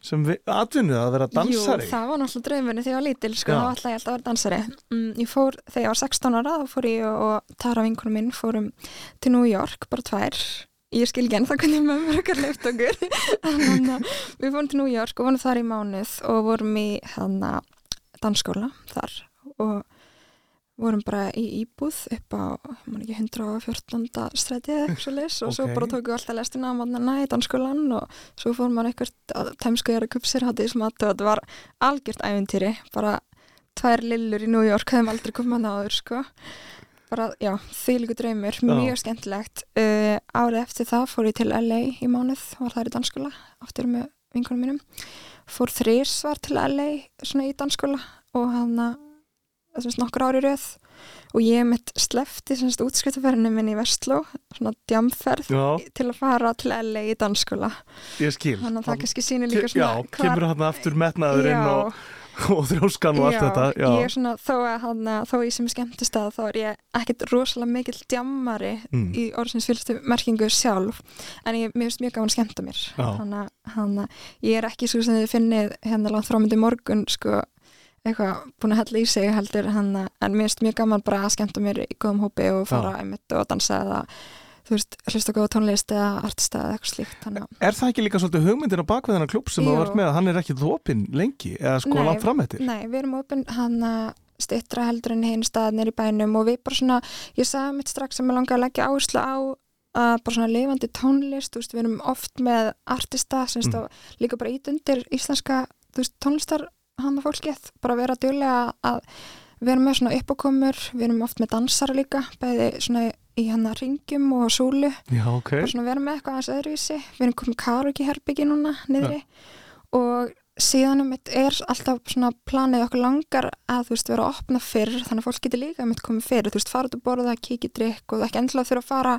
sem við, atvinnu að vera dansari? Jú, það var náttúrulega draumurinn þegar ég var lítil sko, þá ætlaði ég alltaf að vera dansari. Mm, ég fór, þegar ég var 16 ára þá fór ég og, Tara vinkunum minn fórum til New York, bara tvær. Ég skil ekki ennþá hvernig mömmur okkar leift okkur. Við fórum til New York og vorum þar í mánuð og vorum í hann dansskóla þar og vorum bara í íbúð upp á, ekki, 114. strætið svo og svo Ok. bara tókum við alltaf lestina á mannana í dansskólan og svo fórum maður eitthvað að tæmskuðar að kupsir og þetta var algjört ævintýri, bara tvær lillur í New York, hefðum aldrei komað náður sko, bara, já því líku draumur, mjög skemmtilegt uh, árið eftir það fór ég til LA í mánuð, var þar í dansskóla aftur með vinkunum mínum fór þrísvar til LA svona í dansskóla og hann að nokkur ári röð. Og ég mitt slefti semst útskriftaferðinu minn í Vestló, svona djamferð Já, til að fara til LA í skil. þannig að það kannski sýnir líka svona Já, kemur hann aftur metnaðurinn og, og þrjóskan og allt þetta. Ég er svona þó að hann þó ég sem er skemmtist að þá er ég ekkert rosalega mikill djammari Mm. í orðsins fylgstu merkingu sjálf. En ég, finnst mjög gaman að skemmta mér. Þannig að ég er ekki svo sem þið finnið hérna langt frámyndi morgun sko eitthvað búin að hella í sig heldur hann en mér finnst mjög gaman bara að skemmta mér í góðum hópi og fara einmitt og dansa eða þú veist, hlusta góða tónlist eða artista eða eitthvað slíkt að Er það ekki líka svolítið hugmyndin á bakveðina klubb sem Jú. þú vart með að hann er ekki þópin lengi eða sko langt fram eftir? Nei, við erum opinn hann að stittra heldur en hinn staðnir í bænum og við bara svona, ég sagði mitt strax sem ég langar að leggja áherslu á að bara svona lifandi tónlist, veist, við erum oft með artista sem Mm. líka bara ít undir íslenska, veist, tónlistar hann að fólkið, bara vera djúlega að við erum með svona uppákomur. Við erum oft með dansara líka, bæði svona í hann að ringjum og súlu. Já, ok. bara svona vera með eitthvað aðeins öðruvísi. Við erum komið karaoke herbyggi núna niðri. Og síðan um mitt er alltaf svona planið okkur langar að þú veist vera að opna fyrr þannig að fólk getur líka mitt komið fyrr. Þú veist fara út að borða, kikið drikk og það ekki endilega þurfa að fara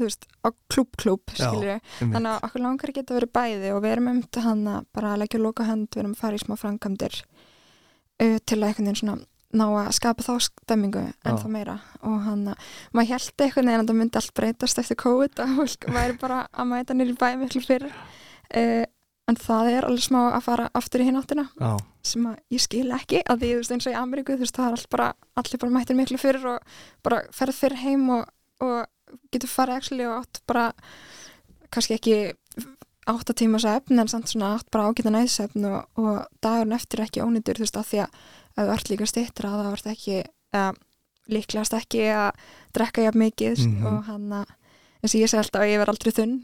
þú veist á klúb-klúb þannig að okkur langar geta verið bæði og við erum um til hann að bara að leggja loka hönd við erum að fara í smá framkvæmdir uh, til að einhvern veginn svona ná að skapa þá stemmingu en það meira. Og hann að maður held einhvern veginn að það myndi allt breytast eftir COVID að fólk væri bara að mæta nýri bæ miklu fyrr. Uh, en það er alveg smá að fara aftur í hinn áttina Já, sem að ég skil ekki að því þú veist eins og í Ameríku þú veist það er allt bara, allir bara mættir miklu fyrr og bara ferð fyrr heim og, og getur farið actually og átt bara kannski ekki átta tíma svefn en samt svona átt bara ágæta næðsvefn og, og dagurinn eftir ekki ónýtur þú veist að því að ef þú ert líka stittra þá ert ekki eða, líklegast ekki að drekka jafn mikið Mhm. og hann að eins og ég segi alltaf að ég verð aldrei þunn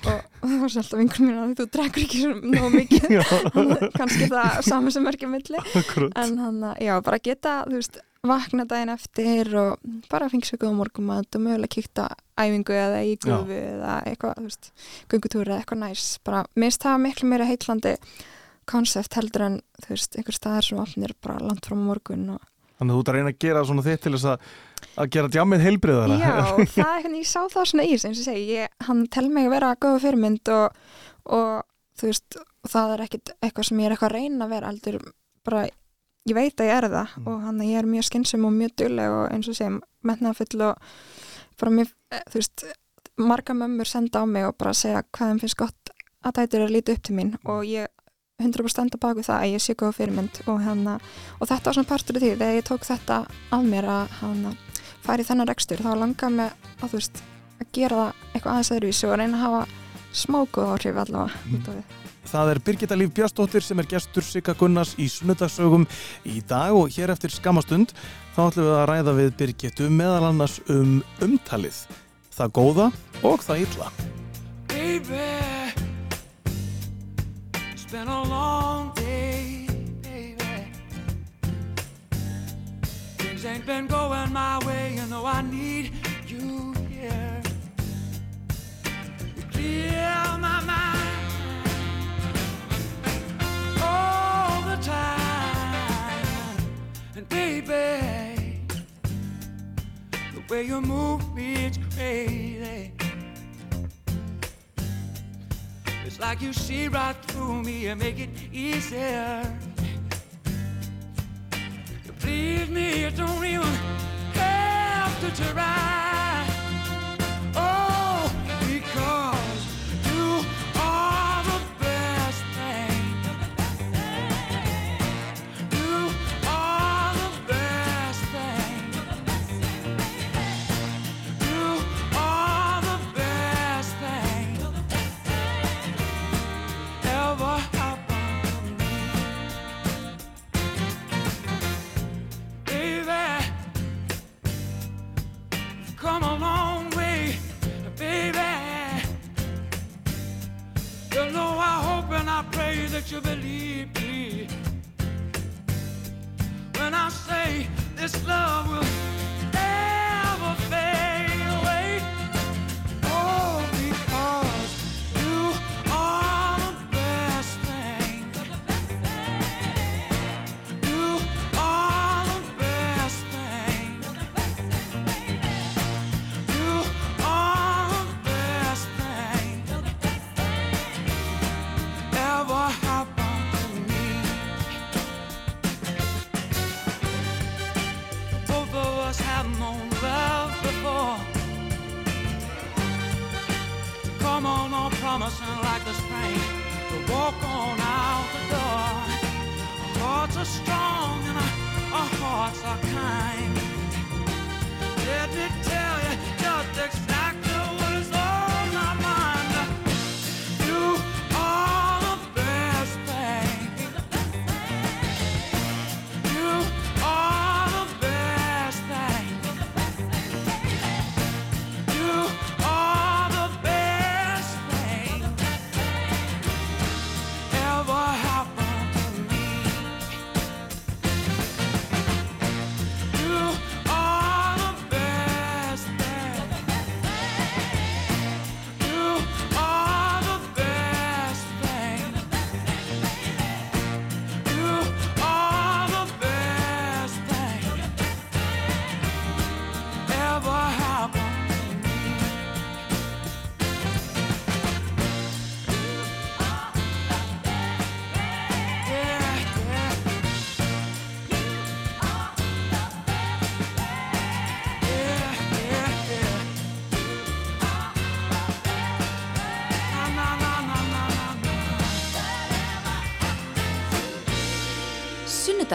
og það var alltaf vingur mín að þú drekkur ekki nóg mikið. Kannski það saman sem er á milli en hann að, já, bara geta þú veist, vakna daginn eftir og bara sér góða morgumat og mögulega kíkta æfingu eða í gufu eða eitthvað, þú veist, gungutúri eða eitthvað næs, bara, minnst það miklu meira heitlandi konsept heldur en þú veist, einhver staðar sem opnir bara langt fram á morgun og Þannig að þú ert að reyna að gera svona þitt til þess að, að gera djammið heilbriðara. Já, það er hvernig ég sá það svona í og ég segi, ég, hann tel mig að vera góða fyrirmynd og, og þú veist, það er ekkit eitthvað sem ég er eitthvað að reyna að vera heldur bara, ég veit að ég er það Mm. og hann að ég er mjög skynsum og mjög dugleg og eins og segjum, metnaðfull og bara mjög, eh, þú veist marga mömmur senda á mig og bara segja hvað þeim finnst gott að dætur er að líta upp til mín og ég 100% standa baku það að ég sé góða fyrirmynd og, hana, og þetta var svona partur af því þegar ég tók þetta af mér að hana, fara í þennan rekstur þá langaði mig að veist að gera það eitthvað aðeins öðruvísi og reyna að hafa smá góð áhrif allavega við. Það er Birgitta Líf Björnsdóttir sem er gestur Sigga Gunnars í sunnudagsögum í dag og hér eftir skamastund þá ætlum við að ræða við Birgittu meðal annars um umtalið. Það góða og það illa. Ain't been going my way, you know I need you here. You clear my mind all the time, and baby, the way you move me, it's crazy. It's like you see right through me and make it easier. Please me, don't even have to try. That you believe me. When I say this love will promising like the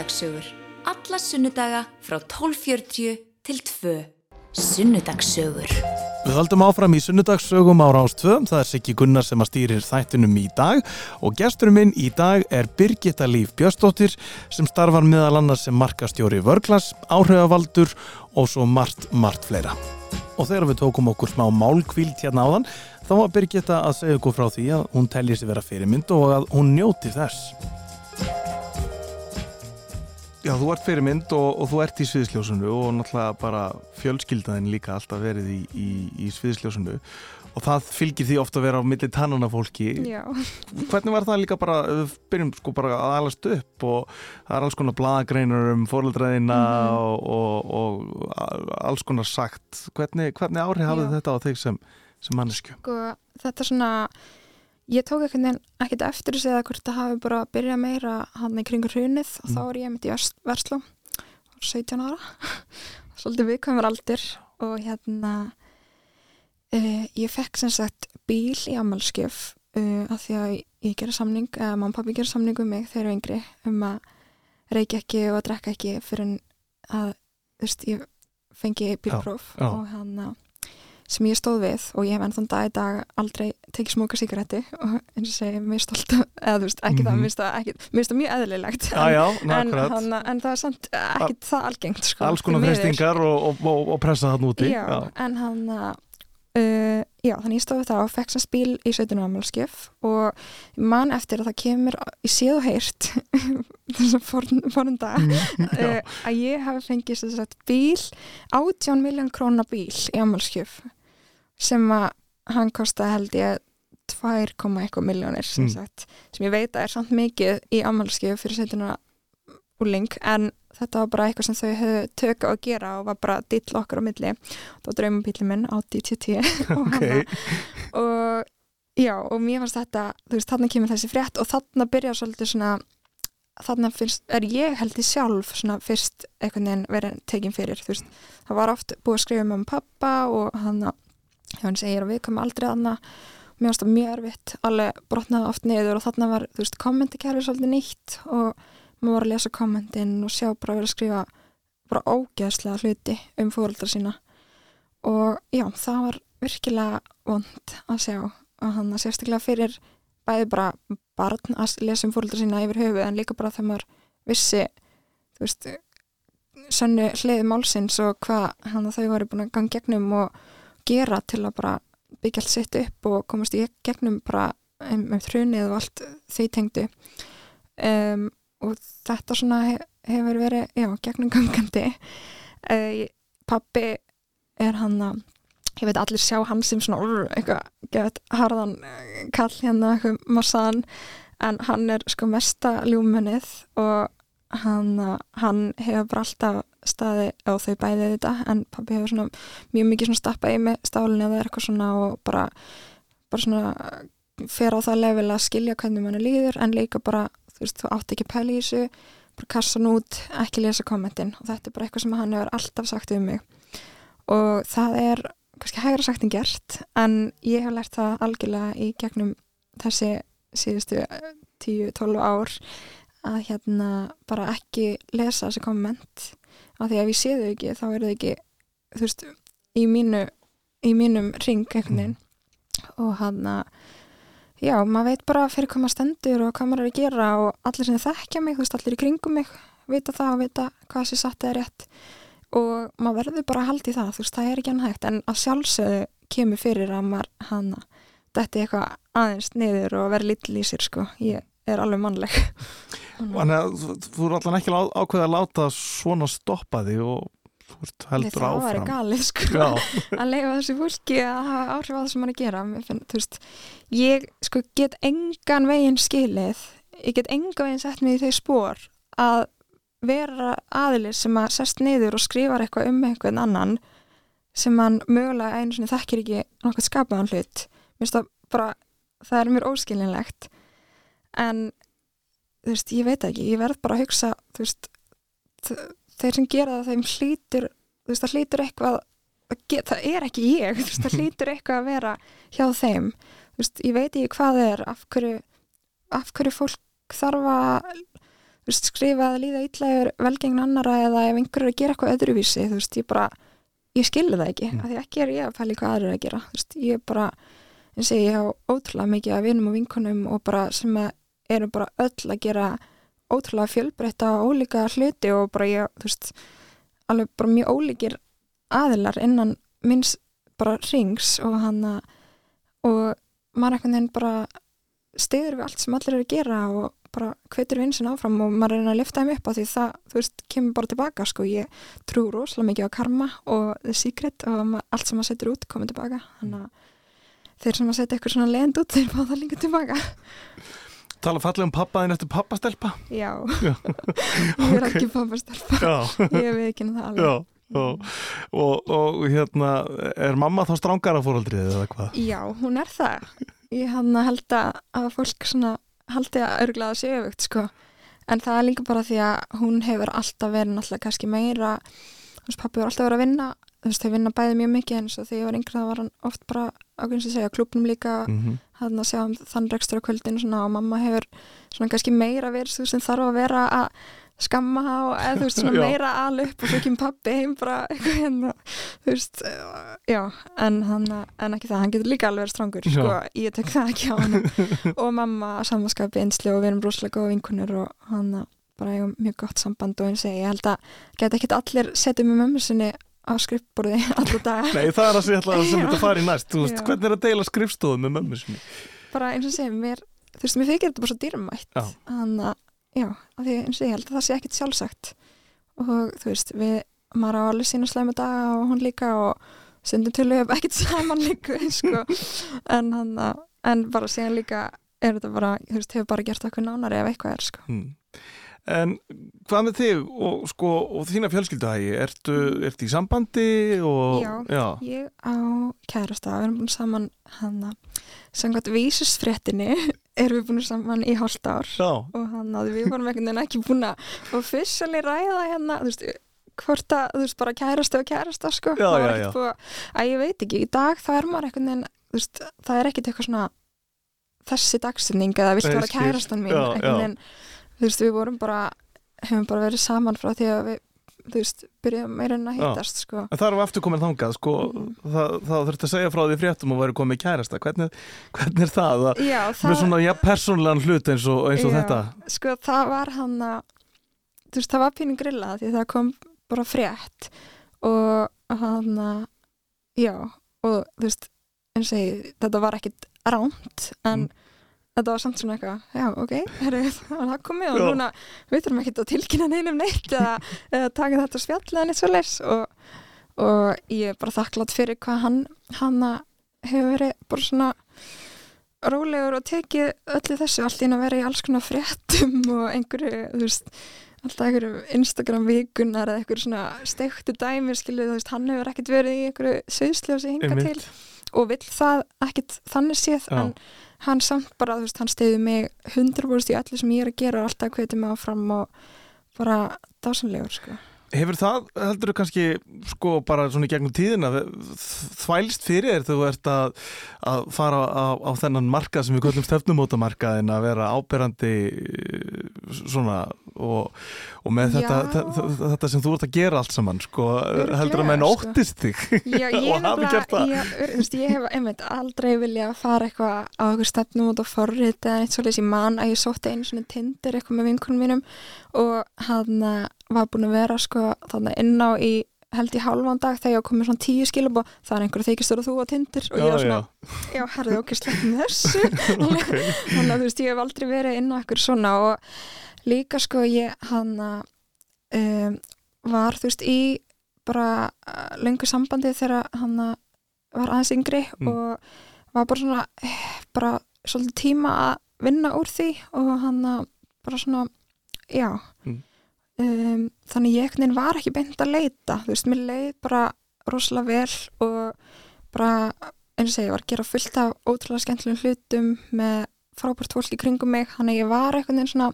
Sunnudagssögur. Alla sunnudaga frá 12.40 til 2. Sunnudagssögur. Við höldum áfram í sunnudagssögum á Rástvö, það er Siggi Gunnar sem að stýrir þættinum í dag og gesturinn minn í dag er Birgitta Líf Björnsdóttir sem starfar meðal annars sem markastjóri vörglas, áhrifavaldur og svo margt, margt fleira. Og þegar við tókum okkur smá málkvíld hérna áðan, þá var Birgitta að segja okkur frá því að hún telji sig vera fyrirmynd og að hún njóti þess. Já, þú ert fyrirmynd og, og þú ert í sviðsljósunu og náttúrulega bara fjölskyldaðin líka alltaf verið í, í, í sviðsljósunu og það fylgir því ofta að vera á milli tannana fólki. Já, Hvernig var það líka bara, við byrjum sko bara að alast upp og það er alls konar blaðagreinar um fóröldræðina og, og, og alls konar sagt. Hvernig, hvernig áhrif hafði þetta á þig sem, sem mannesku? sko, þetta er svona ég tók ekkert eftir þessi eða hvort það hafi bara byrjað meira hann í kringur hrunið og þá Mm. er ég mitt í Vers- Versló 17 ára svolítið viðkvæmur aldur og hérna uh, ég fekk sem sagt bíl í ammalskjöf uh, af því að ég gera samning eða mamma og pappi gera samning um mig þegar ég var yngri um að reykja ekki og að drekka ekki fyrir að þú veist, ég fengi bílpróf Já, já. og hann að sem ég stóð við og ég hef ennþann dag í dag aldrei tekið smóka sigaretti og eins og segi, mér stolt af- eða þú veist, ekki það, Mhm. mér finnst það ekki mér það mjög eðlilegt Já, já, en, hann, en það er samt ekki það algengt sko, Alls konar freystingar og, og, og, pressa það úti. já, en hann uh, já, þannig ég stóð við það fekk sem spíl í 17. amalskjöf og ég man eftir að það kemur í séð og heyrt þess að forn dag uh, að ég hafi fengið sem sagt, bíl 18 miljón króna bíl í amalskjöf sem að hann kosta held ég 2, eitthvað miljónir sem Mm. sem ég veit að er samt mikið í amalskjöf fyrir 17 úling en þetta var bara eitthvað sem þau höfðu tökka að gera og var bara dill okkar á milli. Var draumabílið minn á DTT og, Ok. hana, og já og mér fannst þetta þú veist þarna kemur þessi frétt og þarna byrjar svolítið svona þarna finnst, er ég held ég sjálf svona fyrst einhvern veginn verið tekin fyrir þú veist, það var oft búið að skrifa með um pappa og hann hann segir að við komum aldrei aðna mér fannst það mjög erfitt, alveg brotnaði oft niður og þarna var, þú veist, kommentikerfi svolítið nýtt og maður var að lesa kommentin og sjá bara verið að skrifa bara ógeðslega hluti um fóreldra sína. Og já, það var virkilega vond að sjá og hann að sérstaklega fyrir bæði bara barn að lesa um fóreldra sína yfir höfu en líka bara þegar maður vissi þú veist sönnu hliði málsins og hvað hann að þau voru búin að ganga gegnum og gera til að bara byggja allt sitt upp og komast í gegnum bara um, um þrunið og allt þau tengdu. Um, og þetta svona he hefur verið, já, gegnum gangandi uh, pappi er hann að ég veit allir sjá hann sem svona urr, eitthvað, gett harðan eh, kall hérna, eitthvað massaðan en hann er sko mesta ljúmunnið og hann, eh, hann hefur bara alltaf staði og þau bæði þetta. En pappi hefur svona mjög mikið svona stappað í með stálinni eða eitthvað svona og bara, bara svona fer á það level að skilja hvernig mann líður en líka bara, þú veist, þú átt ekki að pæla í þessu bara kassa hann út, ekki lesa kommentin og þetta er bara eitthvað sem hann hefur alltaf sagt um mig. Og það er kannski hægra sagt en gert en ég hef lært það algjörlega í gegnum þessi síðustu 10-12 ár að hérna bara ekki lesa þessi komment. Af því að ef ég sé þau ekki þá eru þau ekki þú veist, í mínu í mínum ring einhvern veginn. Og hann að já, maður veit bara fyrir hvað maður stendur og hvað maður er að gera og allir sem þekkja mig, þú veist, allir í kringum mig vita það og vita hvað sé satt eða rétt. Og maður verður bara að halda í það, þú veist, það er ekki hægt en að sjálfsögðu kemur fyrir að maður hana, þetta er eitthvað aðeins niður og verður lill í sér sko. Ég er alveg mannleg. Þannig að þú, þú er allan ekki ákveðið að láta svona stoppa þig og þú veist, heldur það væri áfram. galið sko að leifa þessu fólki að hafa áhrif á það sem hann er að gera. Mér finn, veist, ég sko get engan veginn skilið ég get engan veginn sett mig í þau spór að vera aðilir sem að sest niður og skrifar eitthvað um einhvern annan sem hann mögulega einu sinni þekkir ekki nokkuð skapaðan hlut. Mér finnst það bara, það er mér óskilinlegt en þú veist, ég veit ekki, ég verð bara að hugsa þú veist þ- þeir sem gera það þeim hlýtur það hlýtur eitthvað að það er ekki ég, það hlýtur eitthvað að vera hjá þeim veist, ég veit ekki hvað er af hverju, af hverju fólk þarf að veist, skrifa að líða yfir velgengn annara eða ef einhverju er að gera eitthvað öðruvísi veist, ég bara, ég skilði það ekki Mm. af því ekki er ég að pæli hvað eru að gera ég bara, eins og ég hef ótrúlega mikið af vinum og vinkonum og bara sem að eru bara öll að gera ótrúlega fjölbreytta og ólíka hluti og bara ég, þú veist alveg bara mjög ólíkir aðilar innan minns bara rings og hann að og maður einhvern veginn bara stiður við allt sem allir eru að gera og bara hvetur vinsin áfram og maður er að að lifta þeim upp á því það, þú veist, kemur bara tilbaka sko, ég trú rosalega mikið á karma og the secret og allt sem maður setur út komið tilbaka, þannig að þeir sem að setja eitthvað svona lend út þeir fá það líka tilbaka tala fallið um pappaðin eftir pappastelpa. já, Já. ég er ekki pappastelpa ég hef ekki það alveg já. Og, og, og hérna, er mamma þá strángara fóreldrið eða hvað? Já, hún er það. ég hann held að, fólk haldi að örglaða sig öfugt sko en það er líka bara því að hún hefur alltaf verið náttúrulega kannski meira veist, pappi var alltaf verið að vinna þú veist, þau vinna bæði mjög mikið eins og þegar ég var yngri það var hann oft bara ákveðins að segja klubnum líka Mhm. Hann að sjá um þann rekstur á kvöldin svona, og mamma hefur svona kannski meira verið þú sem þarf að vera að skamma og eða þú veist svona meira al upp og svo kemur pappi heim bara eitthvað hérna þú veist, eh, já en, hann, en ekki það, hann getur líka alveg verið strangur sko, ég tek það ekki á hann og mamma samanskapi einsli og við erum brúslega góða vinkunir og hann bara eigum mjög gott samband og eins og ég held að geta ekkit allir setið með mömmu sinni á skrippborði alla daga Nei, það er að segja alltaf sem Já. þetta fari næst veist, hvernig er að deila skrifstofum með mömmu sinni? bara eins og segja, mér þú veist, mér þykir þetta bara svo dýrmætt þannig að, já, af því eins og ég held að það sé ekkit sjálfsagt og þú veist, við, maður á alveg sína slæma daga og hún líka og stundum til við ekkit saman líka sko. en hann en bara síðan líka er þetta bara, þú veist, hefur bara gert okkur nánari ef eitthvað er, sko. Hmm. En hvað með þig og, sko, og þína fjölskylduhægi? Ertu, ertu í sambandi? Og, Já. Ég á kærasta, við erum búin saman hann að samkvæmt vísusfréttinni erum við búin saman í hálft ár Já. og hann að við vorum einhvern veginn ekki búin að officially ræða hérna þú veist, hvort að, þú veist, bara kærasta og kærasta sko, Já, það já, ekkert já. búið að, að ég veit ekki, í dag þá er maður einhvern veginn, þú veist, það er ekkert eitthvað svona þessi dagsinning eða viltu Nei, vera kærastan mín Já, já. veginn, þú veist, við vorum bara hefum bara verið saman frá því að við þú veist, byrjuðum meira en að Já. hittast sko. En það við aftur komin þangað, sko, Mhm. það, það þurfti að segja frá því fréttum og væri komið kærasta. Hvernig, hvernig er það? það Já, með það, svona, já, persónlegan hlut eins og, eins og Já. þetta. sko, það var hann að þú veist, það var pínu grilla því það kom bara frétt og hann að já, og þú veist eins og ég, þetta var ekkit ránt en Mm. Þetta var samt svona eitthvað já, ok, herru, það var komið og Já. núna við þurfum ekkit að tilkynna neinum neitt eða, eða taka þetta spjall eða neitt svo leis og, og ég er bara þakklátt fyrir hvað hann hann að hefur verið bara svona rólegur og tekið öllu þessu allt í einu að vera í alls konar fréttum og einhverju, þú veist alltaf einhverju Instagram vikunar eða einhverju svona steiktu dæmi skilu, þú veist, hann hefur ekkert verið í einhverju söðsljósi hinga til og vill það ekkert þannig séð en hann samt bara, þú veist, hann stiði mig 100% í öllu sem ég er að gera alltaf hvetið mig áfram og bara dásanlegur, sko. Hefur það, heldur þú kannski, sko, bara svona í gegnum tíðina, þvælst fyrir þegar þú ert að, að fara á, á þennan markað sem við köllum stefnumótamarkaðin að vera áberandi svona og, og með þetta, þetta, sem þú ert að gera allt saman, sko, Örugglega, heldur að menn sko. óttist þig Já, ég, og ég, þú ég hef einmitt aldrei vilja fara eitthvað á eitthvað stefnum út á forrit eða eitt svolítið ég man að ég sótti einu svona tindir eitthvað með vinkunum mínum og hann eh, var búin að vera sko þannig inn á í held í hálfan dag þegar ég komið svona tíu skilum og það er einhverju þykistur og þú á tindir og ég var svona, já, herðu okkur sleppum þessu. Þannig að þú veist, ég hef aldrei verið inn á eitthvað svona og líka sko ég hann um, var þú veist í bara uh, löngu sambandi þegar hann var aðeins yngri Mm. og var bara svona eh, bara svolítið tíma að vinna úr því og hann bara svona já. Mm. Um, þannig ég veginn var ekki beint að leita þú veist, mér leið bara rosalega vel og bara eins og segja, ég var að gera fullt af ótrúlega skemmtilegum hlutum með frábært fólk í kringum mig, þannig ég var einhvern veginn svona,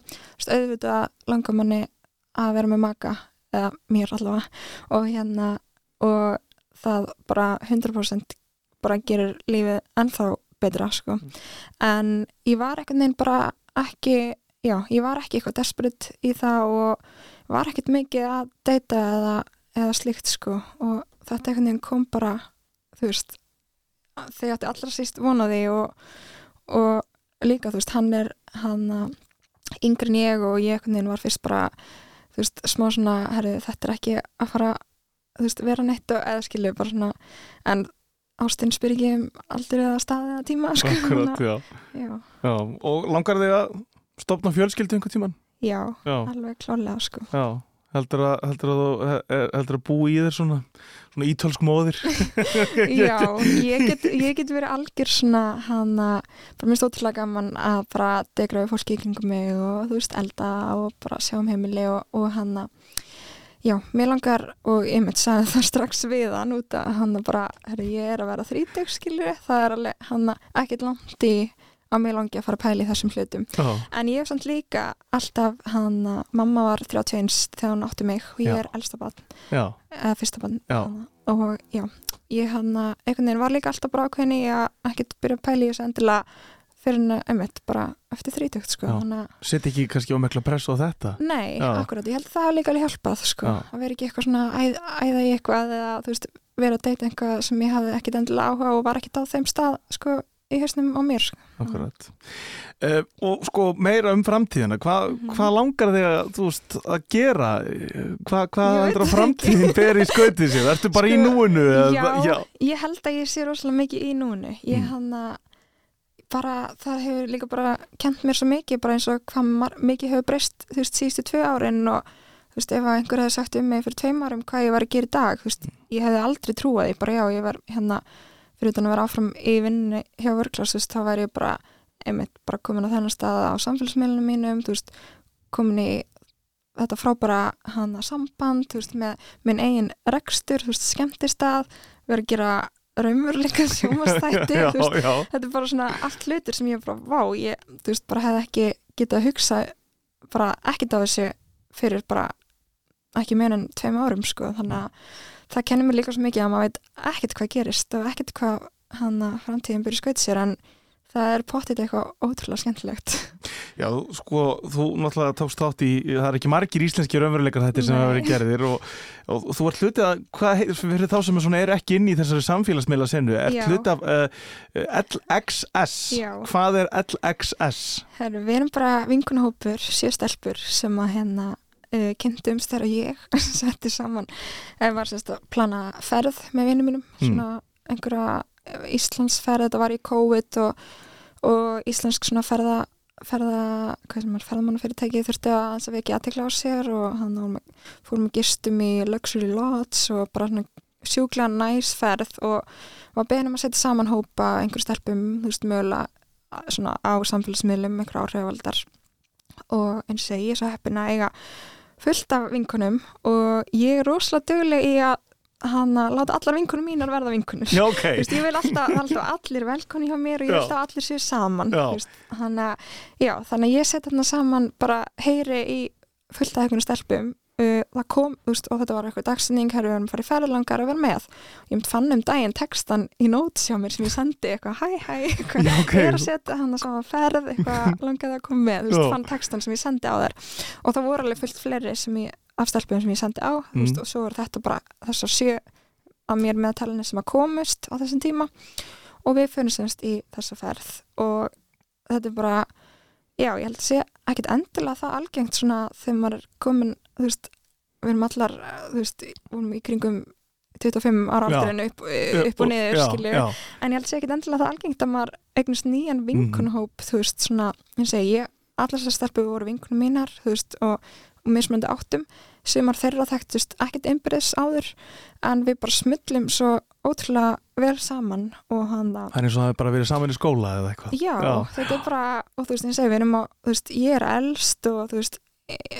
auðvitað langar manni að vera með maka eða mér allavega og hérna og það bara 100% bara gerir lífið ennþá betra sko. En ég var einhvern veginn bara ekki já, ég var ekki eitthvað desperate í það og var ekkert mikið að deyta eða, eða slíkt sko og þetta einhvern veginn kom bara þú veist þegar átti allra síst vonaði og, og líka þú veist hann er hann uh, yngri en ég og ég einhvern veginn var fyrst bara þú veist smá svona herri, þetta er ekki að fara þú veist vera neitt og eða skilju bara svona en ástinn spyr ekki um aldrei eða staði eða tíma sko, Akkurat, já. að- já, já. Og langar þig að stopna fjölskyldu einhvern tíman? Já, Já, alveg klálega sko já. Heldur að, heldur að, heldur að búa í þér svona, svona ítölsk móðir? Já, ég get, ég get verið algjör svona hann að, bara minnst ótrúlega gaman að bara degra við fólki í kringum mig og þú veist elda og bara sjá um heimili og, og hann að já, mér langar og ég mitt sagði það strax við hann út að hann bara, herri, ég er að vera þrítug skilur, það er alveg hann ekkert langt í að mér langi að fara að pæla í þessum hlutum. Já, en ég hef samt líka alltaf hann, mamma var 31 þegar hún átti mig og ég Já. er elsta barn. Eða fyrsta barn og já, ég hann einhvern veginn var líka alltaf bara ákveðin í að ekkert byrja að pæla í þessu endilega fyrir henni einmitt bara eftir þrítugt sko, að Sett ekki kannski ómekla pressu á þetta? Nei, Já. akkurat, ég held að það hafa líka alveg hjálpað sko, Já. að vera ekki eitthvað svona æð, æða í eitthvað eða þú veist, vera að deyta eitthvað sem ég hafði ekkit endilega áhuga og var ekkit á þeim stað sko, í hausnum á mér sko. Akkurat. Uh, Og sko meira um framtíðina Hva, Mhm. Hvað langar þig að, veist, að gera? Hva, Hvað Ég veit heldur að framtíðin ber í skautið sér? Ertu bara í Sko, núinu eða- já, já, ég held að ég sé rosalega mikið í núinu. Ég Mm. hann að bara, það hefur líka bara kent mér svo mikið, bara eins og hvað mikið hefur breyst, þú veist, síðustu tvö árin og þú veist, ef einhver hefði sagt um mig fyrir tveim árum hvað ég var að gera í dag, þú veist, ég hefði aldrei trúað því, bara já, ég var hérna fyrir utan að vera áfram í vinnu hjá veist, þá væri ég bara einmitt bara komin á þennan stað á samfélagsmiðlunum mínum, þú veist, komin í þetta frábæra hana samband, þú veist, með minn eigin rekstur, þú veist, skemmtistað vera að gera raumurleika sjómastætti, þú veist, já. þetta er bara svona allt hlutur sem ég bara, vá, ég, þú veist, bara hefði ekki getað að hugsa bara ekkit á þessu fyrir bara ekki meira en tveim árum, sko, þannig að það kennir mér líka svo mikið að maður veit ekkit hvað gerist og ekkit hvað hann að framtíðin byrja skaut sér en það er pottit eitthvað ótrúlega skemmtilegt Já, sko, þú náttúrulega tókst þátt í, það er ekki margir íslenski raunveruleikar þetta sem hafa verið gerðir og, og, þú ert hlutið að, hvað fyrir þá sem er, er ekki inn í þessari samfélagsmiðla sennu, ert Já. hlutið af uh, LXS, Já. hvað er LXS? Herru, við erum bara vinkunahópur, sjö stelpur sem að hérna uh, kynntumst þegar ég setti saman eða var sérst að plana ferð með vinnum mínum, Mm. svona einhverja eh, Íslandsferð, þetta var í COVID og, og íslensk svona ferða ferða, hvað sem er ferðamannafyrirtæki þurfti að aðeins að vekja aðtekla á sér og hann fórum með gistum í Luxury Lodge og bara svona sjúklega næsferð og var beðin um að setja saman hópa einhver stelpum, þú veist, mögulega svona á samfélagsmiðlum, einhver áhrifavaldar og eins og ég er svo heppin að eiga fullt af vinkunum og ég er rosalega dugleg í að hann að láta allar vinkunum mínar verða vinkunur Já, ok. Þú veist, ég vil alltaf, alltaf allir velkonni hjá mér og ég vil alltaf allir séu saman þannig að, já, þannig að ég set þarna saman bara heyri í fullt af einhvern stelpum uh, það kom, þú veist, og þetta var eitthvað dagsending hér við erum farið ferðlangar að vera með. Ég mynd fann um daginn textan í nóts hjá mér sem ég sendi eitthvað, hæ, hæ, eitthvað. Já, ok. ég er að setja hann að saman ferð eitthvað langaði að koma með, þú veist, fann textan sem ég sendi á þær. Og það voru alveg fullt fleiri sem ég, af stelpum sem ég sendi á, þú veist, Mm. og svo er þetta bara þessar sjö að mér meðtalinni sem að komust á þessum tíma. Og við fyrir semst í þessa ferð. Og þetta er bara já, ég held að sé ekkit endilega það algengt svona þegar maður er komin þú veist, við erum allar þú veist, við erum í kringum 25 ára aldurinn upp, upp og niður já, skilju, já. en ég held að sé ekkit endilega það algengt að maður eignast nýjan vinkunhóp þú veist, svona, ég segi ég allar þessar stelpur voru vinkunum mínar þú veist, og, og mismöndi áttum sumar þeirra þekktust ekkit einbyrðis áður en við bara smullum svo ótrúlega vel saman og hann að Það er eins og það er bara verið saman í skóla eða eitthvað. Já, Já. þetta er bara, og þú veist, ég segi, við erum á, þú veist, ég er elst og þú veist,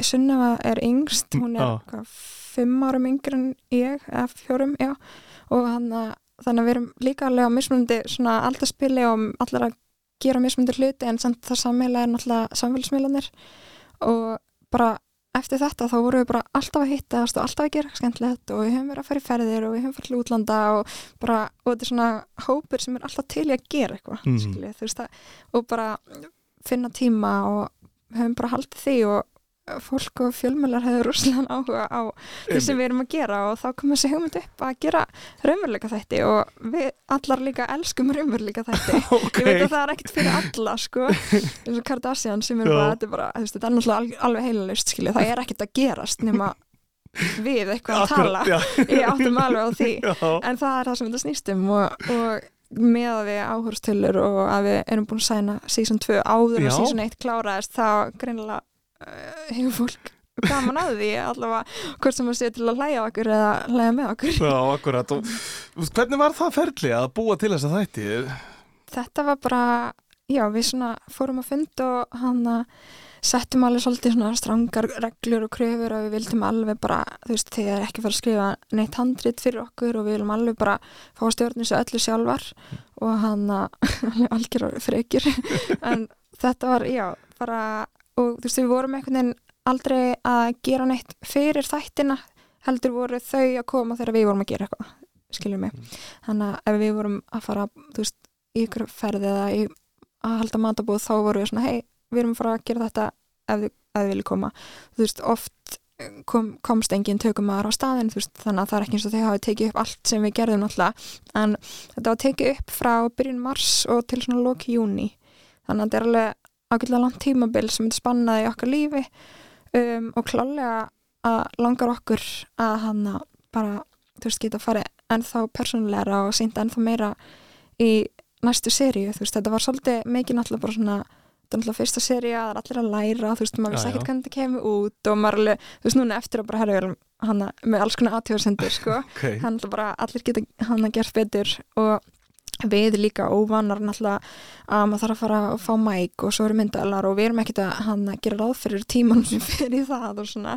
Sunneva er yngst, hún er hvað, fimm árum yngri en ég, eða fjórum, já, og hann að, þannig að við erum líka alveg á mismunandi svona aldarspili og allar að gera mismunandi hluti en samt það sammeila er náttúrulega samfélagsmiðlanir og bara eftir þetta þá vorum við bara alltaf að hittast og alltaf að gera skemmtilegt og við höfum verið að fara í ferðir og við höfum farið til útlanda og bara, og þetta er svona hópur sem er alltaf til í að gera eitthvað mm. þú veist það, og bara finna tíma og höfum bara haldið því og fólk og fjölmjölar hefur rúslega áhuga á því sem við erum að gera og þá kom þessi hugmynd upp að gera raunveruleika þætti og við allar líka elskum raunveruleika þætti Ok. ég veit að það er ekkert fyrir alla sko eins og Kardashian sem er bara, þetta er bara þetta er náttúrulega alveg, alveg heilalust skilja, það er ekkert að gerast nema við eitthvað að tala Akkurat, já. ég áttum alveg á því Já. en það er það sem þetta snýst um og, og með að við áhörstölur og að við erum búin að sæna season 2 áður Já. og season 1 kláraðist þá greinilega hefur fólk gaman að því allavega hvort sem að sé til að hlæja okkur eða hlæja með okkur Já, akkurat. Og, hvernig var það ferli að búa til þessa þætti? þetta var bara já við svona fórum að funda og hann að settum alveg svolítið svona strangar reglur og kröfur og við vildum alveg bara, þú veist, þegar ekki fara að skrifa neitt handrit fyrir okkur og við viljum alveg bara fá að stjórna þessu öllu sjálfar og hann algjör frekjur en þetta var, já, bara og þú veist, við vorum einhvern veginn aldrei að gera neitt fyrir þættina heldur voru þau að koma þegar við vorum að gera eitthvað, skiljum mig. Þannig að ef við vorum að fara þú veist, í ykkur ferði eða í, að halda matabóð þá voru við svona hei, við erum að fara að gera þetta ef þið, þið vilja koma. Þú veist, oft kom, komst engin tökumæður á staðin, þú veist, þannig að það er ekki eins og þau hafi tekið upp allt sem við gerðum náttúrulega. En þetta var tekið upp frá byrjun mars og til svona loki júni þannig að þetta er alveg ágætlega langt tímabil sem þetta spannaði í okkar lífi um, og klálega að langar okkur að hann bara, þú veist, geta farið ennþá persónulegra og sýnda ennþá meira í næstu seríu, þú veist, þetta var svolítið mikið náttúrulega bara svona er náttúrulega fyrsta seríu, það er allir að læra þú veist, maður vissi ekkert hvernig þetta kemur út og maður alveg, þú veist, núna eftir að bara herra hann með alls konar aðtjóðsendur, sko. Ok, hann náttúrulega bara, allir geta hann að gera betur og við líka óvanar náttúrulega að maður þarf að fara að fá mæk og svo eru myndalar og við erum ekkert að hann að gera ráð fyrir tímanum sem fyrir það og svona.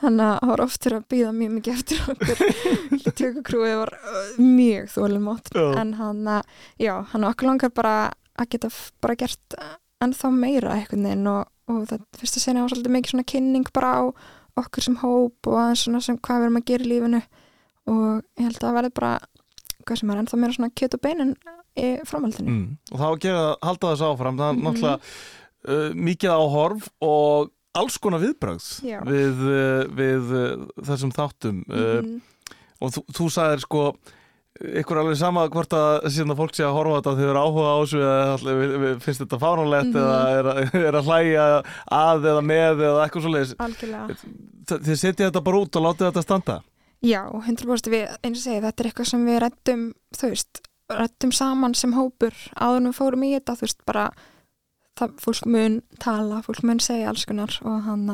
Þannig að það var oft fyrir að býða mjög mikið eftir okkur. Tökukrúið var uh, mjög þólumótt Já. en hann að, já, hann okkur langar bara að geta bara gert ennþá meira einhvern veginn og, og það fyrsta sinni var svolítið mikið svona kynning bara á okkur sem hóp og aðeins svona sem hvað við erum að gera í lífinu. Og ég held að það verði bara hvað sem er ennþá meira svona kjöt og beinin í framhaldinu mm. og þá að gera, halda þessu áfram það er Mhm. náttúrulega uh, mikið áhorf og alls konar viðbrögð Já. við, uh, við uh, þessum þáttum uh, Mhm. og þú, þú sagðir sko ykkur alveg sama hvort að síðan að fólk sé að horfa þetta þegar eru áhuga á þessu eða finnst þetta fáránlegt Mhm. eða er, að- er að hlæja að eða með eða eitthvað algjörlega Þ- þið setja þetta bara út og látið þetta standa Já, 100% við, eins og segi, þetta er eitthvað sem við rættum, þú veist, rættum saman sem hópur áður við fórum í þetta, þú veist, bara það, fólk mun tala, fólk mun segja alls konar og hann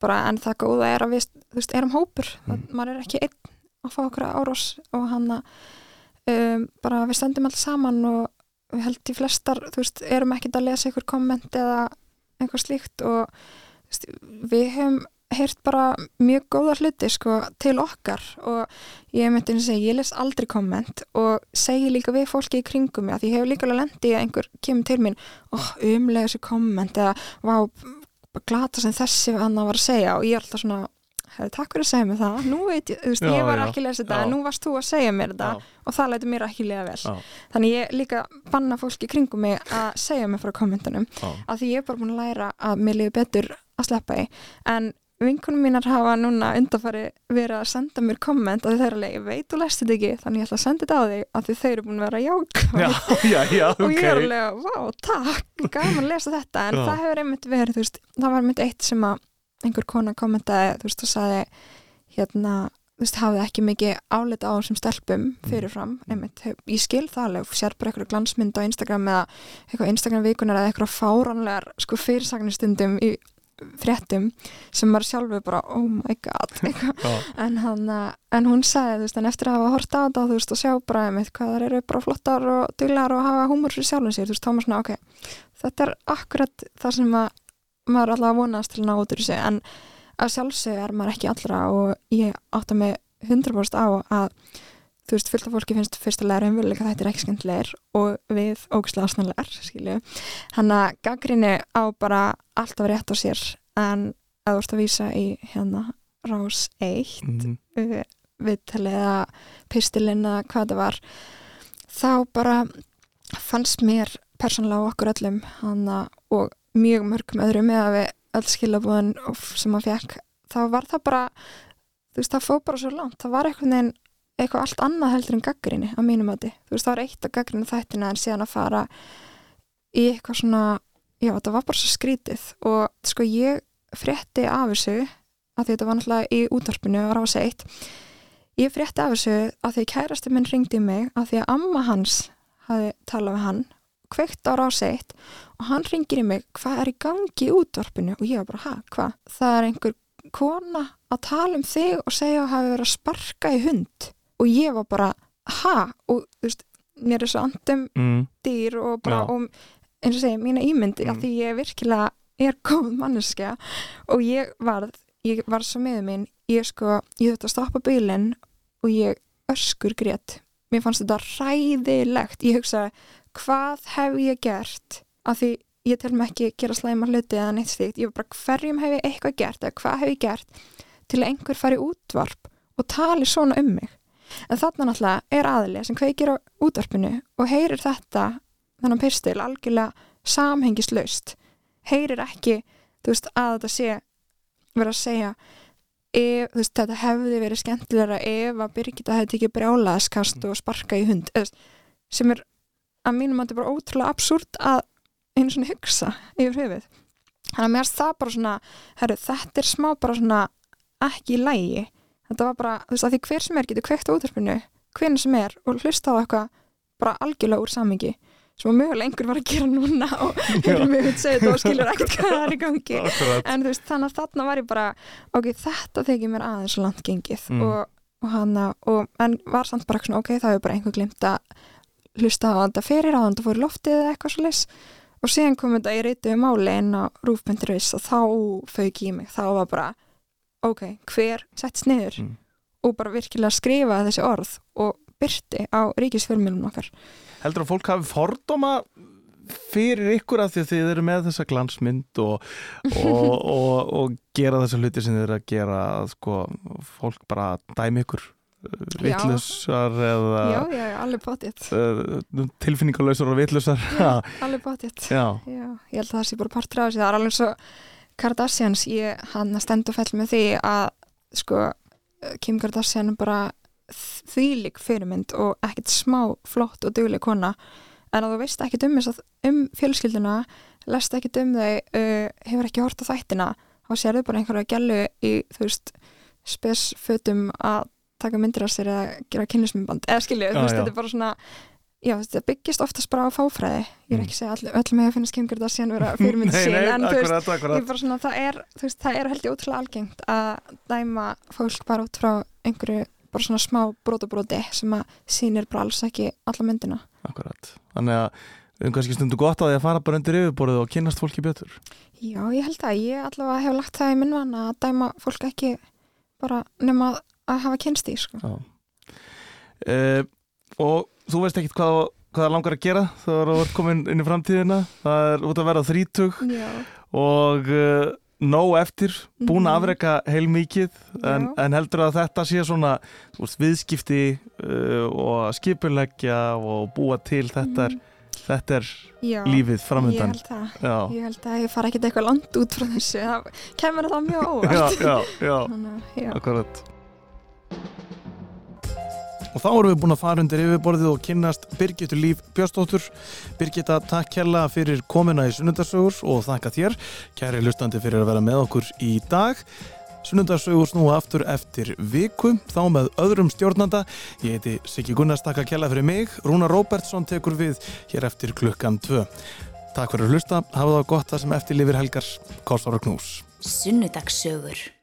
bara, en það góða er að við, þú veist, erum hópur, mm. maður er ekki einn að fá okkur árós og hann um, bara við stöndum alls saman og við held í flestar, þú veist, erum ekkert að lesa ykkur komment eða eitthvað slíkt og veist, við hefum heyrt bara mjög góða hluti sko, til okkar. Og ég myndi að segja, ég les aldrei komment og segi líka við fólki í kringum mig að ég hef líka alveg lendi að einhver kemur til mín og umlega þessi komment eða vá, glata sem þessi hann var að segja. Og ég er alltaf svona hefði takk fyrir að segja mér það, nú veit ég, þú veist, Já, ég var já, ekki að lesa þetta, já. nú varst þú að segja mér þetta og það lætur mér ekki lega vel. Þannig ég líka banna fólki í kringum mig að segja mér frá kommentunum að því ég er bara búin að læra að mér liði betur að sleppa í en vinkunum mínar hafa núna undanfari verið að senda mér komment að þau eru alveg, ég veit þú lest þetta ekki. Þannig ég ætla að senda þetta á þig að því þau eru búin að vera jákvæð Já, já, já, og ég er alveg, vá, takk, gaman að lesa þetta. En Já. það hefur einmitt verið, þú veist, það var einmitt eitt sem að einhver kona kommentaði, þú veist, og saði hérna, þú veist, hafði ekki mikið álita á þessum stelpum fyrirfram einmitt, ég skil það alveg, sér bara eitthvað glansmynd á Instagram eða eitthvað Instagram vikunar eða eitthvað fáránlegar sko fyrirsagnistundum í fréttum sem maður sjálfur bara, oh my god en, hann, uh, en hún sagði, veist, en eftir að hafa hort á þú veist, og sjá bara einmitt hvað þær eru bara flottar og duglegar og hafa húmur fyrir sjálfum sér, þú veist, þá maður svona, ok þetta er akkurat það sem að maður alltaf vonast til að ná út úr sig en að sjálfsög er maður ekki allra og ég átta mig 100% á að þú veist, fullt af fólki finnst fyrstulega raunveruleika þetta er ekki skemmtilegir og við ógustlega ásnanlegar, skilju hann að gaggrinni á bara alltaf rétt á sér en að þú ert að vísa í hérna rás 1 Mhm. uh, viðtalið eða pistilinn eða hvað það var þá bara fannst mér persónulega okkur öllum hana, og mjög mörgum öðrum eða við öll skilabúðin sem maður fekk þá var það bara þú veist það fóð bara svo langt það var einhvern veginn eitthvað allt annað heldur en gaggrinni á mínum mati. Þú veist það var eitt að gaggrinni þættina en síðan að fara í eitthvað svona já þetta var bara svo skrítið. Og sko ég frétti af þessu að því þetta var náttúrulega í útvarpinu og rása eitt ég frétti af þessu að því kærasti minn ringdi mig að því að amma hans hafi talað við hann kveikt á rása eitt og hann ringir í mig hvað er í gangi í útvarpinu? Og ég var bara, ha, hvað? Það er einhver kona að tala um þig og segja að hafi verið að sparka í hund og ég var bara, ha? Og þú veist, mér er svo andum Mm. dýr og bara og eins og segja, mína ímyndi Mm. af því ég virkilega er góð manneskja. Og ég varð, ég var svo með minn ég sko, ég þurfti að stoppa bílinn og ég öskur grét. Mér fannst þetta ræðilegt ég hugsaði, hvað hef ég gert? Af því ég tel mig ekki gera slæma hluti eða neitt slíkt. Ég var bara hverjum hef ég eitthvað gert eða hvað hef ég gert til að einhver fari útvarp og tali svona um mig en þarna náttúrulega er aðli sem kveikir á útvarpinu og heyrir þetta þennan pistil algjörlega samhengislaust. Heyrir ekki veist að þetta sé verið að segja ef, veist, þetta hefði verið skemmtilegra ef að Birgitta hefði tekið brjálaðskast og sparka í hund eða, sem er að mínum að þetta er bara ótrúlega absúrt að einu svona hugsa yfir höfuð. Þannig að mér finnst það bara svona herru, þetta er smá bara svona ekki í lægi þetta var bara, þú veist, að því hver sem er getur kveikt á útvarpinu hvernig sem er og hlusta á eitthvað bara algjörlega úr samingi sem að mögulega einhver var að gera núna og hefur mig að segja þetta og skilur ekkert hvað það er í gangi. En þú veist, þannig að þarna var ég bara ok, þetta þykir mér aðeins langt gengið Mm. og, og hana og, en var samt bara svona, ok, það hefur bara einhver glimt að hlusta á þetta fyrir á þetta fór loftið eða eitthvað svo leys og síðan kom þetta í reytu máli inn á rúf.is og þá fauk í mig. Þá var bara, ok, hver sett sniður Mm. og bara virkilega skrifa þessi orð og byrti á ríkisfjölmjölum okkar. Heldur að fólk hafi fordóma fyrir ykkur af því að þið eru með þessa glansmynd og, og, og, og gera þessa hluti sem þið eru að gera að sko, fólk bara dæmi ykkur vittlusar eða já, já, já, alveg potið uh, tilfinningalösar og vittlusar alveg Já, ég held að það sé bara partur af þessi, það er alveg svo Kardashians, ég hann stendur fell með því að sko Kim Kardashian bara þvílik fyrirmynd og ekkert smá flott og dugleg kona en að þú veist ekkert um, um fjölskylduna lest ekkert um þau uh, hefur ekki hort á þættina þá sérðu bara einhverja gælu í þú veist spesfötum að taka myndir af sér eða gera kynlismyndband eða skilju, þú veist, já. þetta er bara svona já, þetta byggist oftast bara á fáfræði ég er Mm. ekki að segja all, öllum hefur finnast Kim Kardashian vera fyrirmynd svona, það er, það er held ég ótrúlega algengt að dæma fólk bara út frá einhverju bara svona smá brotabróti sem að sýnir bara alls ekki alla myndina. akkurat, þannig að höfum kannski stundu gott á því að fara bara undir yfirborðið og kynnast fólki betur Já, ég held að ég allavega hef lagt það í minn van að dæma fólk ekki bara nema að hafa kynst í, sko. Uh, og þú veist ekkit hvað, hvað það langar að gera þegar þú ert komin inn í framtíðina það er út að vera þrítug Já, og uh, nóg eftir búin að Mhm. afreka heil mikið en, Já. en heldur að þetta sé svona veist, viðskipti uh, og að skipuleggja og búa til þetta er, þetta er já, lífið framöndan það. já, Ég held að ég fara ekkert eitthvað land út frá þessu, það kemur það mjög já, óvart. já, já, Þannig, já. akkurat Og þá erum við búin að fara undir yfirborðið og kynnast Birgitur Líf Björnsdóttur. Birgitta, takk kjalla fyrir komuna í Sunnundarsögur og þakka þér, kæri lustandi, fyrir að vera með okkur í dag. Sunnundarsögur snúa aftur eftir viku, þá með öðrum stjórnanda. Ég heiti Siggi Gunnars, takk að kjalla fyrir mig. Rúna Róbertsson tekur við hér eftir klukkan 2. Takk fyrir að hlusta, hafa það gott það sem eftir lifir helgar. Kostar og knús. Sunnudagssögur